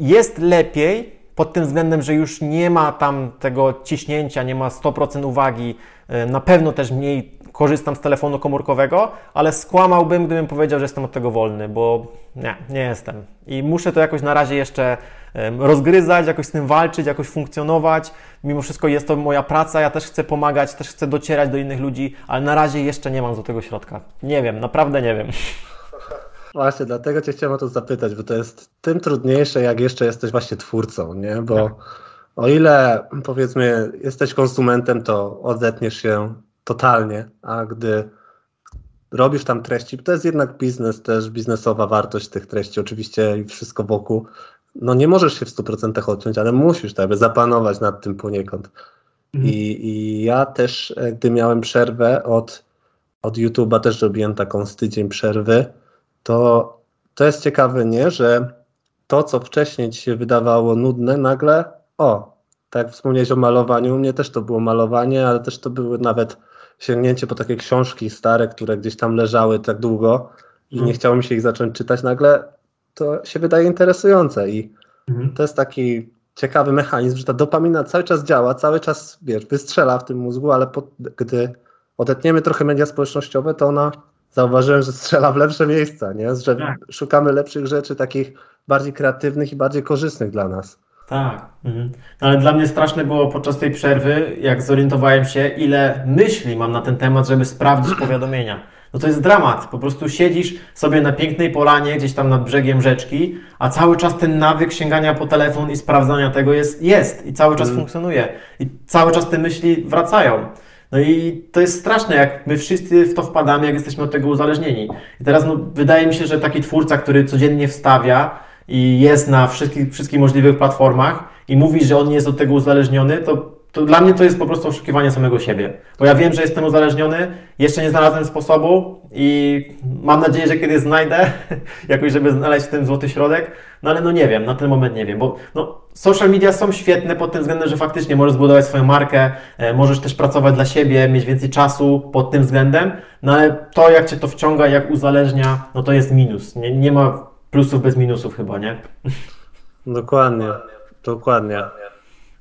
Jest lepiej pod tym względem, że już nie ma tam tego ciśnięcia, nie ma 100% uwagi, na pewno też mniej korzystam z telefonu komórkowego, ale skłamałbym, gdybym powiedział, że jestem od tego wolny, bo nie, nie jestem. I muszę to jakoś na razie jeszcze rozgryzać, jakoś z tym walczyć, jakoś funkcjonować. Mimo wszystko jest to moja praca, ja też chcę pomagać, też chcę docierać do innych ludzi, ale na razie jeszcze nie mam do tego środka. Nie wiem, naprawdę nie wiem. Właśnie, dlatego Cię chciałem o to zapytać, bo to jest tym trudniejsze, jak jeszcze jesteś właśnie twórcą, nie? Bo tak. o ile powiedzmy jesteś konsumentem, to odetniesz się totalnie, a gdy robisz tam treści, to jest jednak biznes, też biznesowa wartość tych treści, oczywiście i wszystko wokół, no nie możesz się w 100% odciąć, ale musisz tak, zapanować nad tym poniekąd. Mhm. I, I ja też, e, gdy miałem przerwę od, od YouTube'a, też robiłem taką z tydzień przerwy, to to jest ciekawe, nie, że to, co wcześniej ci się wydawało nudne, nagle, o, tak jak wspomniałeś o malowaniu, u mnie też to było malowanie, ale też to były nawet sięgnięcie po takie książki stare, które gdzieś tam leżały tak długo i mhm. nie chciało mi się ich zacząć czytać, nagle to się wydaje interesujące i mhm. to jest taki ciekawy mechanizm, że ta dopamina cały czas działa, cały czas, wiesz, wystrzela w tym mózgu, ale po, gdy odetniemy trochę media społecznościowe, to ona zauważyłem, że strzela w lepsze miejsca, nie? Że Tak. szukamy lepszych rzeczy, takich bardziej kreatywnych i bardziej korzystnych dla nas. Tak. Mhm. No, ale dla mnie straszne było podczas tej przerwy, jak zorientowałem się, ile myśli mam na ten temat, żeby sprawdzić powiadomienia. No to jest dramat. Po prostu siedzisz sobie na pięknej polanie, gdzieś tam nad brzegiem rzeczki, a cały czas ten nawyk sięgania po telefon i sprawdzania tego jest, jest i cały czas funkcjonuje. I cały czas te myśli wracają. No i to jest straszne, jak my wszyscy w to wpadamy, jak jesteśmy od tego uzależnieni. I teraz no, wydaje mi się, że taki twórca, który codziennie wstawia i jest na wszystkich, wszystkich możliwych platformach i mówi, że on nie jest od tego uzależniony, to, to dla mnie to jest po prostu oszukiwanie samego siebie. Bo ja wiem, że jestem uzależniony, jeszcze nie znalazłem sposobu i mam nadzieję, że kiedyś znajdę jakoś, żeby znaleźć ten złoty środek, no ale no nie wiem, na ten moment nie wiem, bo no, social media są świetne pod tym względem, że faktycznie możesz zbudować swoją markę, e, możesz też pracować dla siebie, mieć więcej czasu pod tym względem, no ale to jak Cię to wciąga, jak uzależnia, no to jest minus. Nie, nie ma plusów bez minusów chyba, nie? Dokładnie, dokładnie.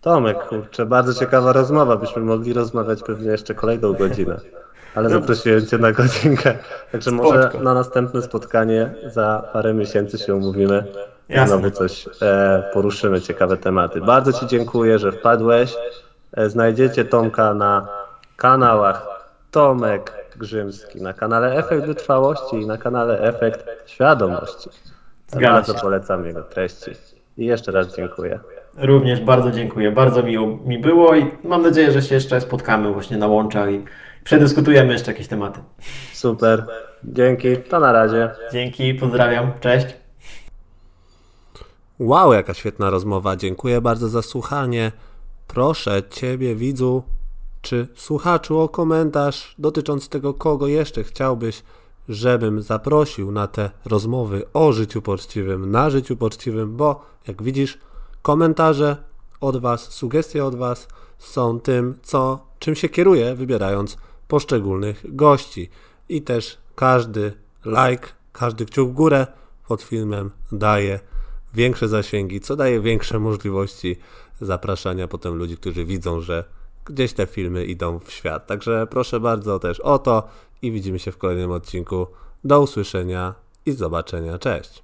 Tomek, kurczę, bardzo ciekawa rozmowa. Byśmy mogli rozmawiać pewnie jeszcze kolejną godzinę. Ale zaprosiłem Cię na godzinkę. Także może na następne spotkanie za parę miesięcy się umówimy. I Jasne. znowu coś e, poruszymy, ciekawe tematy. Bardzo Ci dziękuję, że wpadłeś. E, znajdziecie Tomka na kanałach Tomek Grzymski, na kanale Efekt Wytrwałości i na kanale Efekt Świadomości. Zgadza Bardzo się. polecam jego treści. I jeszcze raz dziękuję. Również bardzo dziękuję, bardzo miło mi było i mam nadzieję, że się jeszcze spotkamy właśnie na łączach i przedyskutujemy jeszcze jakieś tematy. Super. Dzięki. To na razie. Dzięki, pozdrawiam, cześć. Wow, jaka świetna rozmowa. Dziękuję bardzo za słuchanie. Proszę Ciebie, widzu czy słuchaczu, o komentarz dotyczący tego, kogo jeszcze chciałbyś, żebym zaprosił na te rozmowy o życiu poczciwym, na życiu poczciwym, bo jak widzisz, komentarze od Was, sugestie od Was są tym, co, czym się kieruję, wybierając poszczególnych gości. I też każdy like, każdy kciuk w górę pod filmem daje większe zasięgi, co daje większe możliwości zapraszania potem ludzi, którzy widzą, że gdzieś te filmy idą w świat. Także proszę bardzo też o to i widzimy się w kolejnym odcinku. Do usłyszenia i zobaczenia. Cześć.